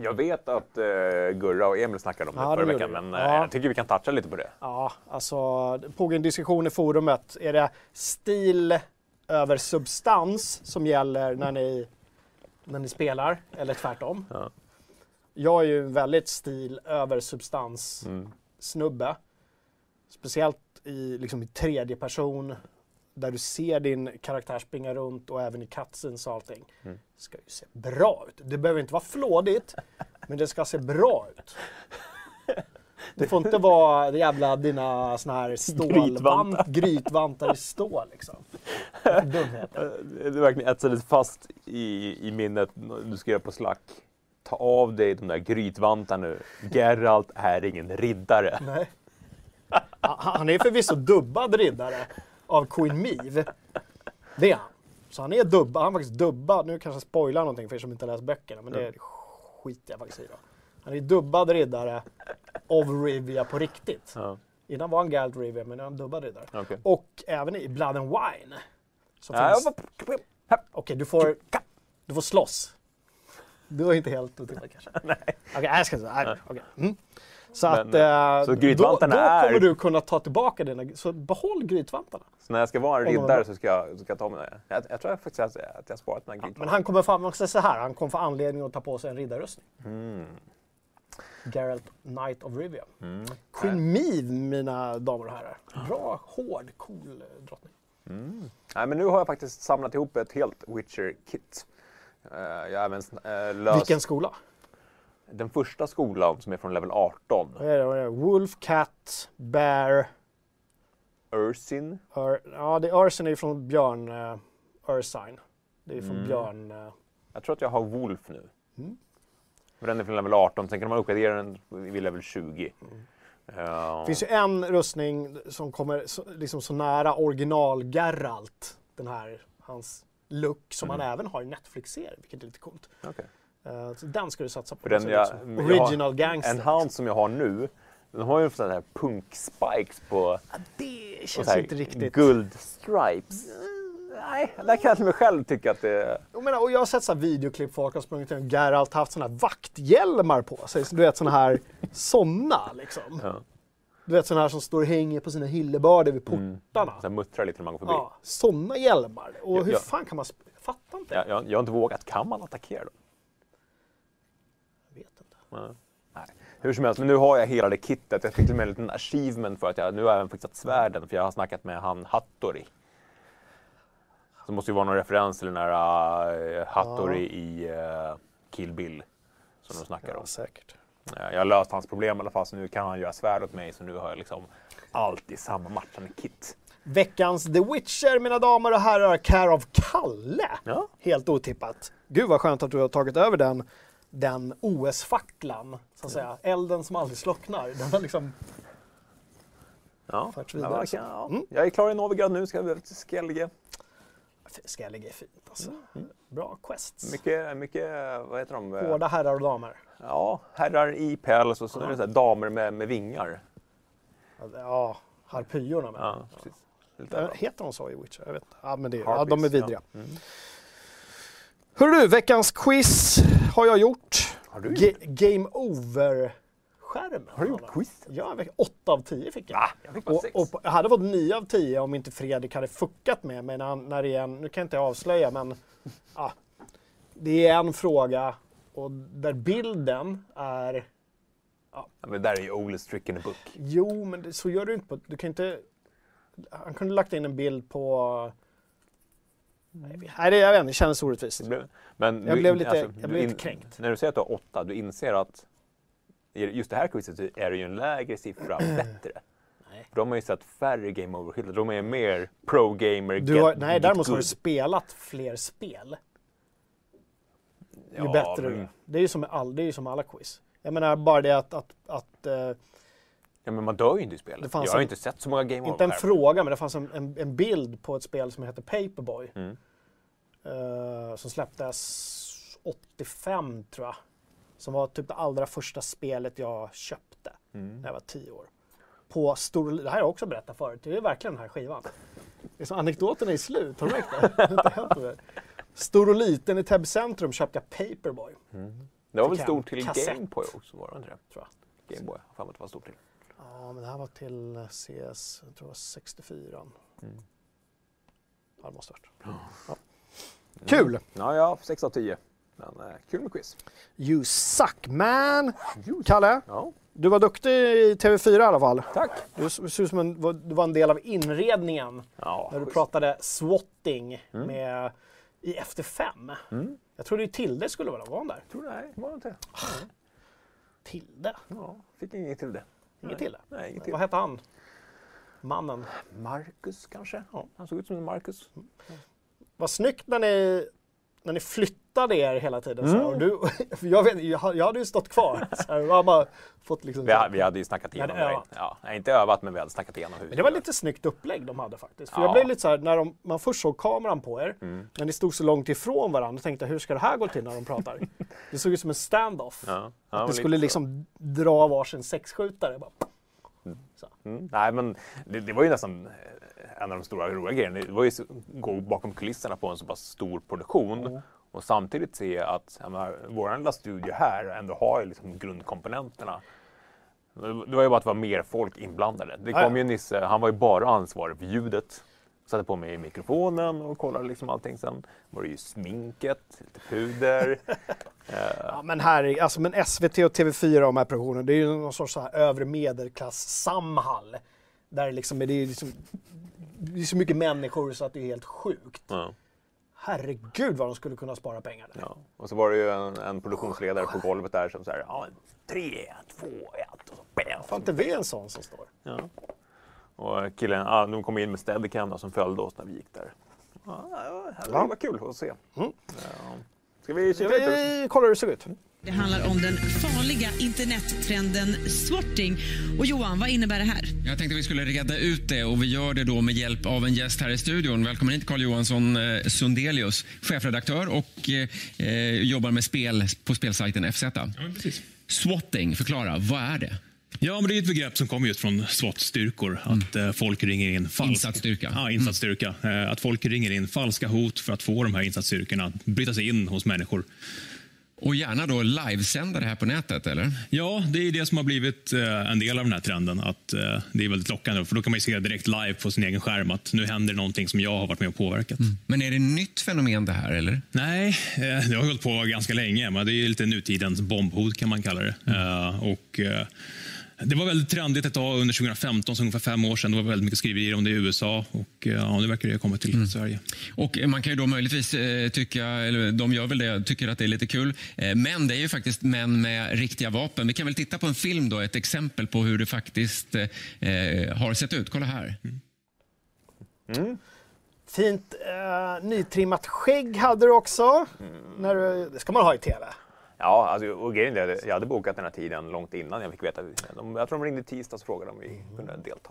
Jag vet att eh, Gurra och Emil snackade om det Ja, det förra gjorde veckan, men eh, Ja. jag tycker vi kan toucha lite på det. Ja, alltså det pågår en diskussion i forumet. Är det stil över substans som gäller när ni, när ni spelar, eller tvärtom? Ja. Jag är ju en väldigt stil över substans Mm. Speciellt i, liksom, i tredje person där du ser din karaktär springa runt och även i cutscenes och allting. Mm. Det ska ju se bra ut. Det behöver inte vara flådigt, men det ska se bra ut. *laughs* Det får inte vara det jävla dina såna här stålvant, Grytvantar. i stål liksom. Dumheter. *laughs* Det verkligen etsades fast i, i minnet. Du skrev på Slack. Ta av dig de där grytvantarna nu. Geralt är ingen riddare. Nej. Han är förvisso dubbad riddare av Queen Meve. Det är han. Så han är dubbad. Han är faktiskt dubbad. Nu kanske jag spoilar någonting för er som inte har läst böckerna, men det skiter jag faktiskt i. Då. Han är dubbad riddare av Rivia på riktigt. Ja, Innan var han Geralt Rivia, men nu är han dubbad riddare. okej. Och även i Blood and Wine. Så Ja, finns... Okej, du får, du får slåss. Du var inte helt otippat kanske? *laughs* Nej. Okej, jag ska säga. Okej. Mm. Så Men, att eh, så då, grytvantarna då är- kommer du kunna ta tillbaka dina... Så behåll grytvantarna. Så när jag ska vara en riddare så ska jag, så ska jag ta mig det. Jag, jag tror faktiskt att jag, att jag sparat mina Men grytvantar. han kommer få, man ska säga så här, han kommer få anledning att ta på sig en riddarrustning. Mm. Geralt Knight of Rivia. Mm. Queen Meve, mina damer och herrar. Bra, hård, cool eh, drottning. Mm. Nej, men nu har jag faktiskt samlat ihop ett helt Witcher-kit. Eh, jag även uh, löst Vilken skola? den första skolan som är från level 18. Vad är det, vad är det? Wolf, Cat, Bear. Ursin. Ur, ja, det är Ursin är från Björn uh, Ursine. Det är från Mm. Björn... eh, Jag tror att jag har Wolf nu. Mm. Men Den är från level 18, sen kan man uppgradera den vid level 20. Ja. Det finns ju en rustning som kommer så, liksom så nära original Geralt. Den här, hans look som Mm. han även har i Netflix-serien, vilket är lite coolt. Okej. Eh, så den ska du satsa på. För den jag- liksom jag har- original gangster. En hand som jag har nu, den har ju sådana här punk-spikes på Ja, det känns inte riktigt... guld-stripes. Nej, där kan jag till mig själv tycka att det... Jag, menar, och jag har sett så videoklipp, folk har sprungit och Geralt haft såna här vakthjälmar på sig. Så du vet såna här, såna liksom. Ja. Du vet sådana här som står och hänger på sina hillebarder vid portarna. Så här muttrar lite när man går förbi. Ja, sådana hjälmar. Och hur ja. fan kan man... Jag fattar inte. Jag, jag, jag har inte vågat. Kan man attackera dem? Jag vet inte. Nej. Nej. Hur som helst, men nu har jag hela det kittet. Jag fick till och med en liten achievement för att jag nu har jag även fixat svärden för jag har snackat med han Hattori. Så det måste ju vara någon referens till den där uh, Hattori i uh, Kill Bill som de snackar om. Ja, säkert. Eh, Jag har löst hans problem i alla fall så nu kan han göra svärd åt mig så nu har jag liksom allt i samma matchande kit. Veckans The Witcher, mina damer och herrar, Care of Kalle. Ja. Helt otippat. Gud vad skönt att du har tagit över den, den OS-facklan, så att säga. Elden som aldrig slocknar. Den har liksom... Ja, ja, vidare, verkligen, så. ja. Mm. Jag är klar i Novigrad nu, ska jag till Skellige. Skellige är fint alltså. Bra quests. Mycket, mycket, vad heter de? Eh, Hårda herrar och damer. Ja, herrar i päls och så är det så damer med, med vingar. Ja, harpyorna med. Ja, precis. Ja. bra. Heter de så i Witcher? Jag vet inte. Ja, men det, ja, Harpies, de är vidriga. ja. Mm. Hörru du, veckans quiz har jag gjort. Har du Ga- Game over-skärmen. Har du gjort quiz? Ja, 8 av 10 fick jag. Va? Jag fick bara Och, sex. och på- jag hade fått 9 av 10 om inte Fredrik hade fuckat med mig när, han- när det är en, nu kan jag inte avslöja men ja, det är en fråga och där bilden är, Ja, men där är ju oldest trick in the book. jo men det, så gör du inte på, du kan inte, han kunde lagt in en bild på, nej det, jag vet inte, det kändes orättvist. Men Jag du- blev lite- alltså, jag blev lite kränkt. När du säger att du har åtta, du inser att just det här quizet är det ju en lägre siffra *clears throat* bättre. Nej. De har ju sett färre game over-skyltar. De är mer pro-gamer. Du har, get- nej, get däremot har du spelat fler spel. Ju Ja, bättre men-. Det är ju som, all, det är ju som alla quiz. Jag menar bara det att, att, att eh, Ja, men man dör ju inte i spelet. Jag har en- inte sett så många game inte en over fråga, men det fanns en, en, en bild på ett spel som heter Paperboy. Mm. eh, som släpptes 85 tror jag. Som var typ det allra första spelet jag köpte Mm. när jag var 10 år. På stor, det här har jag också berättat förut, det är verkligen den här skivan. Det är som anekdoten är i slut, har du märkt det? Stor och liten i Täby centrum köpte jag Paperboy. Det var väl stort till kassett. Gameboy också, var det inte det? Tror jag. Gameboy, mig att det var stort till. Ja, men det här var till CS, jag tror det var 64. Mm. Ja, det måste ha varit. Ja. Kul! Ja, ja, 6 av 10. Men eh, kul med quiz. You suck man! Kalle, Ja, du var duktig i TV4 i alla fall. tack. Du ser ut som en, du var en del av inredningen Ja, när du schysst. pratade swatting med, i Efter fem. Mm. Jag trodde ju Tilde skulle vara var hon där? Tror nej, var inte. Tilde? Ja, fick inget till det. Inget Tilde? Nej, inget till. Vad hette han? Mannen. Marcus kanske? Ja, han såg ut som en Marcus. Vad snyggt när ni, när ni flyttade er hela tiden. Så här, Mm. och du, för *laughs* jag, vet, jag, hade ju stått kvar. Så här, jag bara fått liksom, Vi, ha- vi hade ju snackat hade igenom det. Ja, inte övat, men vi hade snackat igenom hur Men det var lite snyggt upplägg de hade faktiskt. För Ja. jag blev lite så här, när de, man först såg kameran på er, Mm. när ni stod så långt ifrån varandra, tänkte jag, hur ska det här gå till när de pratar? *laughs* Det såg ut som en stand-off. Ja, ja, Att ni skulle liksom dra varsin sexskjutare. Bara. Mm. Nej, men det, det var ju nästan en av de stora roliga grejerna. Det var ju att gå bakom kulisserna på en så pass stor produktion och samtidigt se att menar, vår lilla studio här ändå har ju liksom grundkomponenterna. Det var ju bara att det var mer folk inblandade. Det kom ju Nisse, han var ju bara ansvarig för ljudet. Satte på mig mikrofonen och kollade liksom allting. Sen var det ju sminket, lite puder. *laughs* Ja, men här, alltså, men SVT och TV4 de här produktionerna, det är ju någon sorts så här övre medelklass Samhall. Där liksom, det är liksom, det är så mycket människor så att det är helt sjukt. Ja. Herregud vad de skulle kunna spara pengar där. Ja. Och så var det ju en, en produktionsledare på golvet där som säger ja, tre, två, ett och så bam. Fan inte vi en sån som står? Ja. Och killen, ja, de kom in med Steadicam som följde oss när vi gick där. Ja, det var kul att se. Mm. Ja. Ska vi kika lite? Vi kollar hur det ser ut. Det handlar om den farliga internettrenden swatting. Och Johan, vad innebär det här? Jag tänkte vi skulle reda ut det och vi gör det då med hjälp av en gäst här i studion. Välkommen hit Carl Johansson eh, Sundelius, chefredaktör och eh, eh, jobbar med spel på spelsajten FZ. Ja, precis. Swatting, förklara, vad är det? Ja, men det är ett begrepp som kommer just från SWAT-styrkor. Att eh, folk ringer in falsk... Insatsstyrka. Ja, insatsstyrka. Eh, att folk ringer in falska hot för att få de här insatsstyrkorna att bryta sig in hos människor. Och gärna då livesända det här på nätet, eller? Ja, det är det som har blivit eh, en del av den här trenden. Att eh, Det är väldigt lockande, för då kan man ju se direkt live på sin egen skärm att nu händer någonting som jag har varit med och påverkat. Men är det ett nytt fenomen det här, eller? Nej, eh, det har hållit på ganska länge, men det är lite nutidens bombhot kan man kalla det. Eh, och, det var väldigt trendigt ett tag under 2015, så ungefär fem år sedan. Det var väldigt mycket skriverier om det i USA och eh, ja, nu verkar det ha kommit till Sverige. Och man kan ju då möjligtvis eh, tycka, eller de gör väl det, tycker att det är lite kul. Eh, men det är ju faktiskt män med riktiga vapen. Vi kan väl titta på en film då, ett exempel på hur det faktiskt eh, har sett ut. Kolla här. Fint eh, nytrimmat skägg hade du också. När du, det ska man ha i TV. Ja, alltså, och grejen är att jag hade bokat den här tiden långt innan jag fick veta. De, jag tror de ringde tisdags och frågade om vi kunde delta.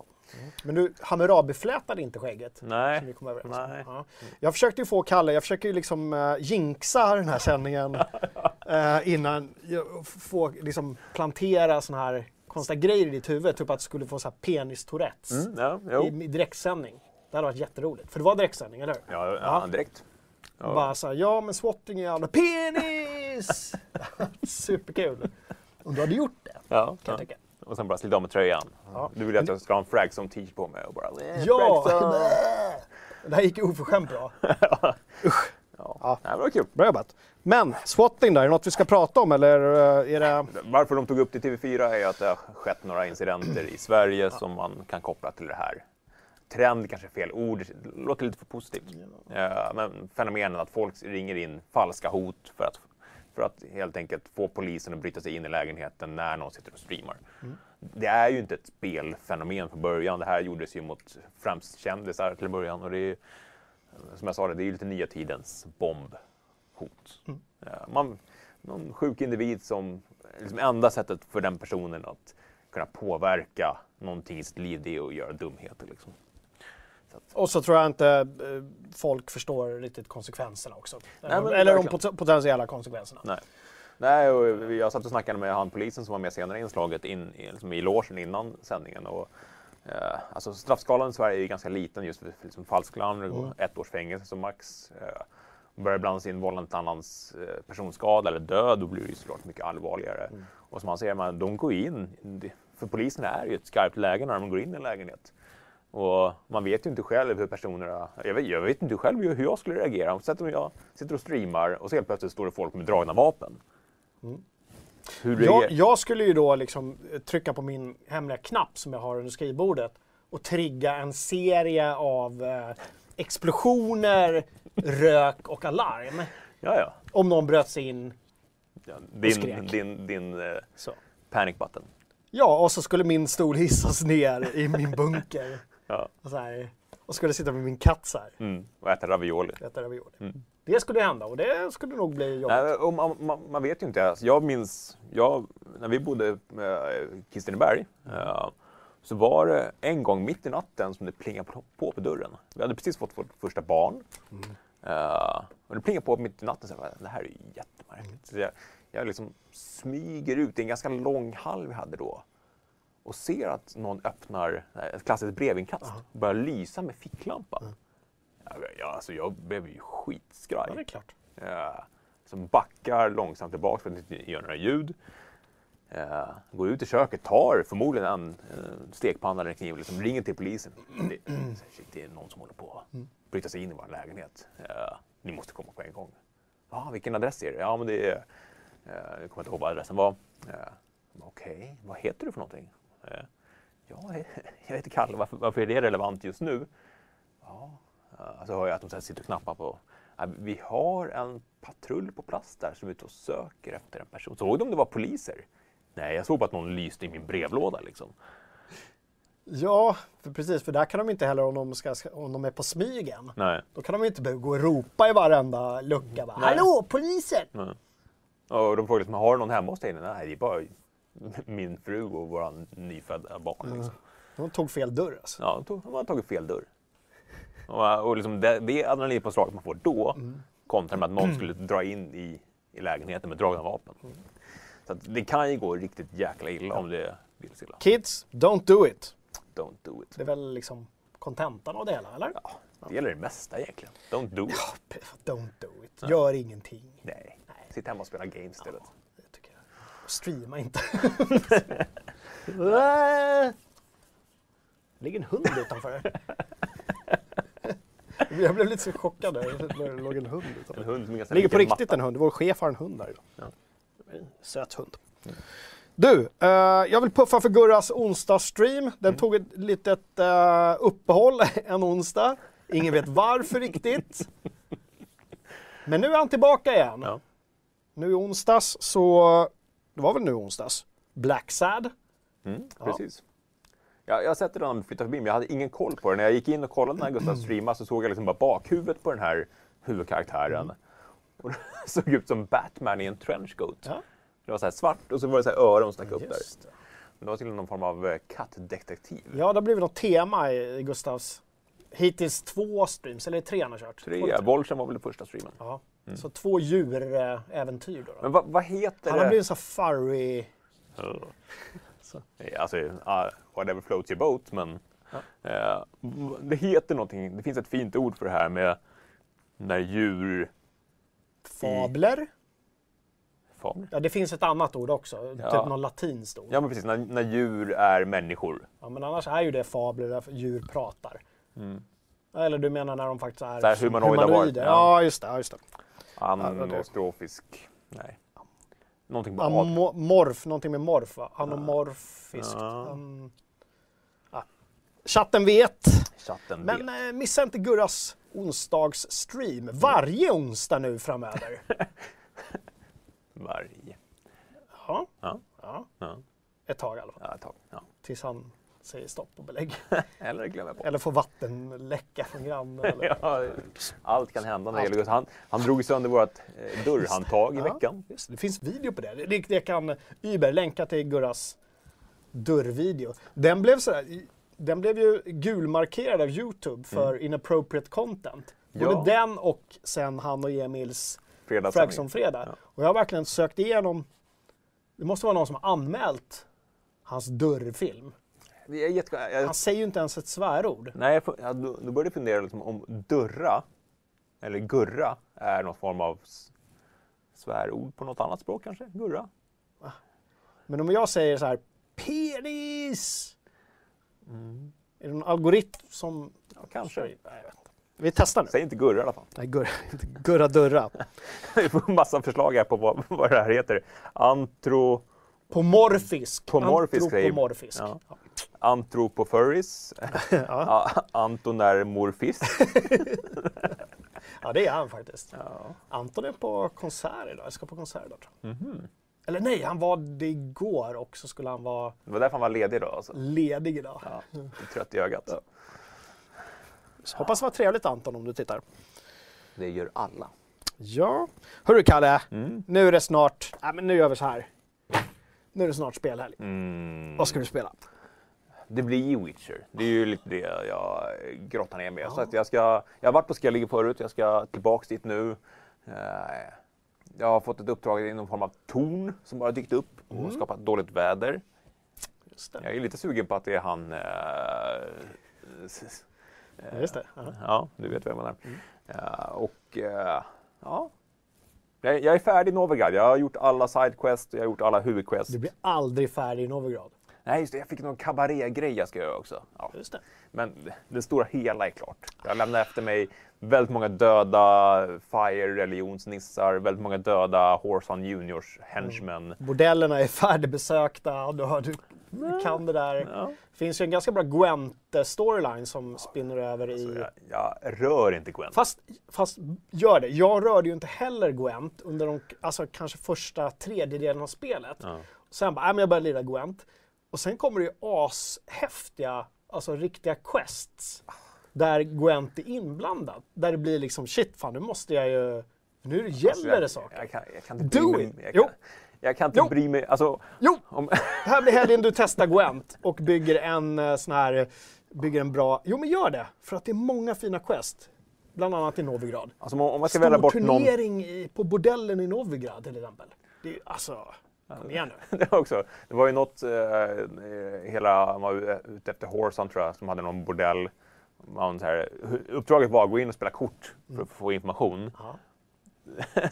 Men du Hammurabi-flätade inte skägget? Nej. Som vi kom överens. Nej. Ja. Jag försökte ju få Kalle, jag försöker ju liksom uh, jinxa den här sändningen *laughs* eh, innan jag få liksom plantera såna här konstiga grejer i ditt huvud. Typ att du skulle få så här penis-tourettes Mm, ja, i, i direktsändning. Det hade varit jätteroligt. För det var direktsändning, eller hur? Ja, ja, Ja. direkt. Ja. Bara så här, ja men swatting är alla penis! *laughs* Superkul. Om du hade gjort det, kan Ja, jag ja. tänka. Och sen bara slita av med tröjan. Ja. Du vill att jag ska ha en Fragzone t-shirt på mig och bara... Ja! *laughs* Det här gick ju oförskämt bra. *laughs* ja. Nej, men det var kul. Bra jobbat. Men swatting då, är det något vi ska prata om eller eh, är det... Varför de tog upp det i TV4 är att det har skett några incidenter i Sverige som man kan koppla till det här. Trend kanske är fel ord, det låter lite för positivt. Eh, Men fenomenet att folk ringer in falska hot för att, för att helt enkelt få polisen att bryta sig in i lägenheten när någon sitter och streamar. Det är ju inte ett spelfenomen från början. Det här gjordes ju mot främst kändisar till början. Och det är, som jag sa, det, det är ju lite nya tidens bombhot. Eh, Man, någon sjuk individ som liksom enda sättet för den personen att kunna påverka någonting i sitt liv det är att göra dumheter. Liksom. Och så tror jag inte eh, folk förstår riktigt konsekvenserna också. Nej, men eller de pot- potentiella konsekvenserna. Nej. Nej, och jag satt och snackade med han polisen som var med senare i inslaget in, i- liksom i logen innan sändningen. Och, eh, alltså straffskalan i Sverige är ganska liten just för liksom falsklarm. Går ett års fängelse som max. Eh, börjar blandas in vållande till annans eh, personskada eller död, då blir det ju såklart mycket allvarligare. Och som han säger, man, de går in, för polisen är ju ett skarpt läge när de går in i en lägenhet. Och man vet ju inte själv hur personerna... Jag vet, jag vet inte själv hur jag skulle reagera. Sätt om jag sitter och streamar och så helt plötsligt står det folk med dragna vapen. Hur Jag, jag skulle ju då liksom eh, trycka på min hemliga knapp som jag har under skrivbordet och trigga en serie av eh, explosioner, rök och alarm. Ja, ja. Om någon bröt sig in. ja skrek. din din, din eh, panic button. Ja, och så skulle min stol hissas ner i min bunker. Ja. Och, så här, och skulle sitta med min katt så här. Mm. Och äta ravioli. Äta ravioli. Mm. Det skulle hända och det skulle nog bli jobbigt. Nej, man, man, man vet ju inte. Alltså, jag minns, jag, när vi bodde i Kristineberg eh, så var det en gång mitt i natten som det plingade på, på på dörren. Vi hade precis fått vårt första barn. Eh, och det plingade på mitt i natten. Så jag bara, det här är ju jättemärkligt. Så jag, jag liksom smyger ut, det är en ganska lång hall vi hade då. Och ser att någon öppnar eh, ett klassiskt brevinkast och börjar lysa med ficklampan. Jag, jag, alltså, jag blev ju skitskraj. Ja, det är klart. Eh, som backar långsamt tillbaka för att inte göra några ljud. Eh, går ut i köket, tar förmodligen en eh, stekpanna eller en kniv, liksom ringer till polisen. Det, *clears throat* det är någon som håller på att bryta sig in i vår lägenhet. Eh, ni måste komma på en gång. Ja, vilken adress är det? Ja, men det är... Eh, jag kommer inte ihåg vad adressen var. Eh, Okej, vad heter du för någonting? Eh, ja, *laughs* jag heter Kalle. Varför, varför är det relevant just nu? Ja, eh, så hör jag att de sitter och knappar på. "Ja, Vi har en patrull på plats där som är ute och söker efter en person. Såg du om det var poliser? Nej, jag såg bara att någon lyste i min brevlåda liksom. Ja, för precis. För där kan de inte heller, om de, ska, om de är på smygen, Nej. då kan de inte gå och ropa i varenda lucka. Bara, Nej. Hallå, polisen! Och de frågade liksom, har du någon hemma hos dig? Nej, det är bara *laughs* min fru och våra nyfödda barn. Liksom. De tog fel dörr alltså. Ja, de, tog, de har tagit fel dörr. Och, och liksom det, det adrenalinpåslaget man får då kontra med att någon skulle dra in i, i lägenheten med dragna vapen. Så att det kan ju gå riktigt jäkla illa om det vill sig illa. Kids, don't do it. Don't do it. Det är väl liksom kontentan av det hela, eller? Ja, det gäller det mesta egentligen. Don't do it. P- Don't do it. Gör ingenting. Nej. sitta hemma och spela games istället. Jag. Streama inte. det *laughs* ligger en hund utanför. Jag blev lite så chockad där. Det låg en hund utanför. En hund ligger på en riktigt matta. en hund. Vår chef har en hund där idag. Ja. Söt hund. Du, eh, jag vill puffa för Gurras onsdagsstream. Den Mm. tog ett litet eh, uppehåll *laughs* en onsdag. Ingen vet varför riktigt. Men nu är han tillbaka igen. Ja. Nu i onsdags så, det var väl nu onsdags, Black Sad. Mm, precis. Jag, jag har sett han flyttade förbi, men jag hade ingen koll på det. När jag gick in och kollade när Gustav streamade så såg jag liksom bara bakhuvudet på den här huvudkaraktären. *laughs* Och det såg ut som Batman i en trenchcoat. Ja. Det var så här svart och så var det så här öron som stack upp där. Det. Det var till någon form av eh, kattdetektiv. Ja, det har blivit något tema i, Gustavs hittills två streams, eller tre han har kört. Tre. Volchen var väl den första streamen. Ja. Så två djuräventyr då. då. Men vad, vad heter Han har det? blivit en furry... Alltså, uh, whatever floats your boat, men eh, det heter någonting. Det finns ett fint ord för det här med när djur... Fabler. Fabler? Ja, det finns ett annat ord också. Ja. Typ något latinskt ord. Ja, men precis. När, när djur är människor. Ja, men annars är ju det fabler där djur pratar. Ja, Eller du menar när de faktiskt är Mm. Så humanoida humanoider? ja. Ja, just det. Ja, just det. Anostrofisk... Nej. Någonting med. Amo- morf, någonting med morf va? Anomorfiskt. Ja. Um, ja. Chatten vet. Chatten Men vet. eh, missa inte Gurras onsdagsstream varje onsdag nu framöver. *laughs* Varje. ja. Ja. ja, Ja. ett tag i alla fall. Ja, ett tag. Ja. Tills han säger stopp och belägg. *laughs* Eller glömmer bort. Eller får vattenläcka från grannen. *laughs* Ja, allt kan hända när det gäller. Han, han drog sönder vårt eh, dörrhandtag i Ja, veckan. just det. finns video på det. Det, det kan Uber länka till Gurras dörrvideo. Den blev, sådär, den blev ju gulmarkerad av Youtube för inappropriate content. Både Mm. Ja. den och sen han och Emils. Fragson Fredag. Ja. Och jag har verkligen sökt igenom. Det måste vara någon som har anmält hans dörrfilm. Är jätte... jag, Han säger ju inte ens ett svärord. Nej, jag, då, då började jag fundera liksom om dörra, eller gurra, är någon form av svärord på något annat språk kanske? Gurra? Men om jag säger så här, penis! Är det någon algoritm som... Ja, kanske. Nej, jag vet inte. Vi testar nu. Säg inte gurra i alla fall. Nej, gurra, *laughs* gurra dörra. *laughs* Vi får en massa förslag här på vad, *laughs* vad det här heter. Antro... Pomorfisk. Pomorfisk Antropomorfisk. Ja. *laughs* Ja. Antropofurries. ja. Antonärmorfist. *laughs* ja, det är han faktiskt. Ja. Anton är på konsert idag. Jag ska på konsert idag. tror jag. Mhm. Eller nej, han var det igår och så skulle han vara Det var därför han var ledig då. Alltså. ledig idag. Ja, *laughs* trött i ögat. Så hoppas det var trevligt Anton om du tittar. Det gör alla. Ja. Hörru Kalle, Mm. nu är det snart, nej men nu gör vi så här. Nu är det snart spelhelg. Mm. Vad ska du spela? Det blir Witcher. Det är ju lite det jag grottar ner med. Så att jag, ska, jag har varit på Skellige förut, jag ska tillbaks dit nu. Eh, Jag har fått ett uppdrag i någon form av torn som bara dykt upp och skapat dåligt väder. Jag är lite sugen på att det är han... eh, s- Ja, Just det. Ja. Ja, du vet vad jag menar. Ja, och eh, ja, jag, jag är färdig i Novigrad. Jag har gjort alla sidequests jag har gjort alla huvudquests. Du blir aldrig färdig i Novigrad. Nej, just det. Jag fick någon kabarétgrej jag ska göra också. Ja. Just det. Men det stora hela är klart. Jag lämnar efter mig väldigt många döda Fire-religionsnissar, väldigt många döda Horson Juniors henchmen. Bordellerna är färdigbesökta. Du, har, du, du kan det där. Ja. Det finns ju en ganska bra Gwent-storyline som spinner över i... Så jag, jag rör inte Gwen. Fast, fast gör det. Jag rörde ju inte heller Gwent under de alltså, kanske första tredjedelen av spelet. Ja. Sen bara, äh, men jag började lira Gwent. Och sen kommer det ju ashäftiga, alltså riktiga quests. Där Gwent är inblandad. Där det blir liksom, shit fan nu måste jag ju, nu gäller Alltså, jag, det saker. Jag kan, jag kan inte Do mig. it. Jag Jo. jag kan inte Jo. bry mig. Alltså, Jo! om, Det här blir helgen du testar Gwent *laughs* och bygger en eh, sån här, bygger en bra, jo men gör det. För att det är många fina quest. Bland annat i Novigrad. alltså, om man ska välja Stor bort någon... turnering i, på bordellen i Novigrad till exempel. Det är, alltså, kom igen nu. *laughs* det, var också, det var ju något, eh, hela, man var ute efter Horson tror jag, som hade någon bordell. Man, så här, uppdraget var att gå in och spela kort för att få information. Ja.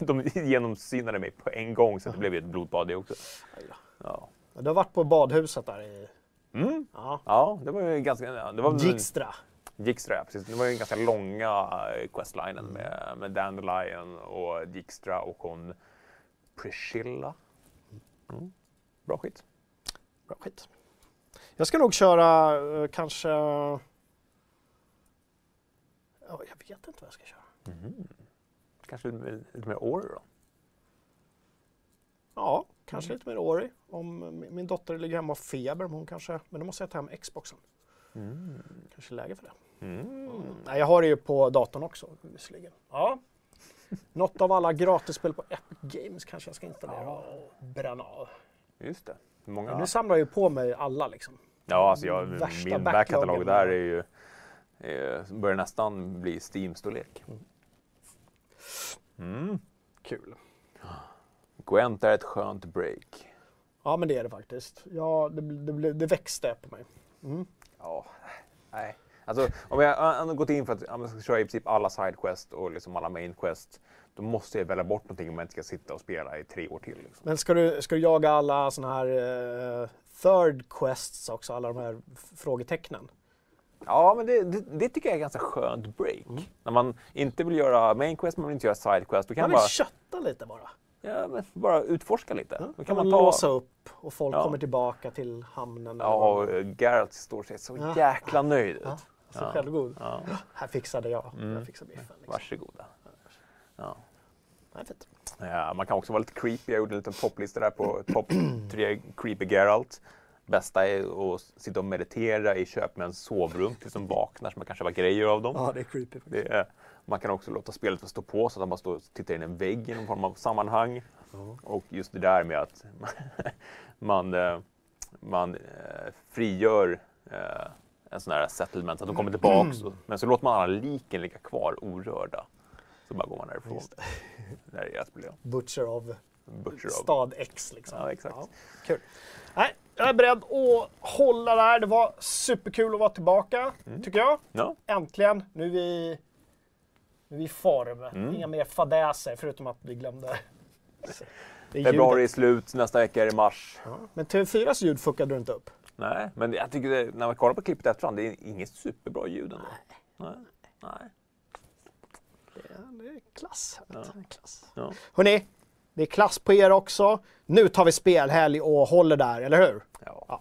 *laughs* de genomsynade mig på en gång så det blev ju ett blodbad det också. Ja. Du har varit på badhuset där i Mm. ja. ja, det var ju ganska... Det var. Dijkstra, ja, precis. Det var ju ganska långa eh, questlinen med, med Dandelion och Dijkstra och hon Priscilla. Mm. Bra skit. Bra skit. Jag ska nog köra eh, kanske... Ja, jag vet inte vad jag ska köra. Kanske lite, lite mer Ori då? Ja, kanske lite mer Ori. Om min- dotter ligger hemma och har feber, hon kanske... Men då måste jag ta hem Xboxen. Kanske läge för det. Mm. Nej, jag har det ju på datorn också visserligen. Ja. Något av alla gratisspel på Epic Games kanske jag ska installera och bränna av. Just det. Många... nu samlar jag ju på mig alla liksom. Ja, alltså jag, min backkatalog där är ju... Eh, börjar nästan bli Steam-storlek. Mm. Kul. Gwent är ett skönt break. Ja, men det är det faktiskt. Ja, det, det, det, växte på mig. Ja, nej. Alltså, om jag har gått in för att jag ska köra i princip alla sidequest och liksom alla main quest, då måste jag välja bort någonting om jag inte ska sitta och spela i tre år till. Liksom. Men ska du, ska du jaga alla såna här eh, third quests också, alla de här frågetecknen? Ja, men det, det, det tycker jag är ganska skönt break. När man inte vill göra main quest, man vill inte göra side quest, då kan Man vill bara, kötta lite bara. ja, men bara utforska lite. Då Då kan man man ta... låsa upp och folk Ja. kommer tillbaka till hamnen. Ja, och Geralt står sig så Ja. jäkla nöjd ut. Ja, så Ja. självgod. Ja, Här fixade jag. Mm. Jag fixade biffen. Liksom. varsågoda. Ja. Fint. Ja, man kan också vara lite creepy. Jag gjorde en liten topplista där på topp *clears throat* tre creepy Geralt. Bästa är att sitta och meditera i köpmäns sovrum tills de vaknar så man kan köpa grejer av dem. Ja, det är creepy. Det är, man kan också låta spelet stå på så att man bara står och tittar in en vägg i någon form av sammanhang. Och just det där med att *laughs* man, eh, man eh, frigör eh, en sån här settlement, att de kommer tillbaks. och- Men så låter man alla liken ligga kvar orörda. Så bara går man därifrån. Det här är deras problem. Butcher of Butcher of. stad X liksom. Ja, exakt. kul. Nej, jag är beredd att hålla där. Det var superkul att vara tillbaka, Mm. tycker jag. Ja, Äntligen. Nu är vi, nu är vi i form. Mm. Inga mer fadäser, förutom att vi glömde. Det februari är slut, nästa vecka är det mars. Ja. Men TV4s ljud fuckade du inte upp. Nej, men jag tycker det, när man kollar på klippet efterhand, det är inget superbra ljud ändå. Nej. Nej. Det är, det är klass. Det är klass. Ja. Hörrni, det är klass på er också. Nu tar vi spelhelg och håller där, eller hur? Ja.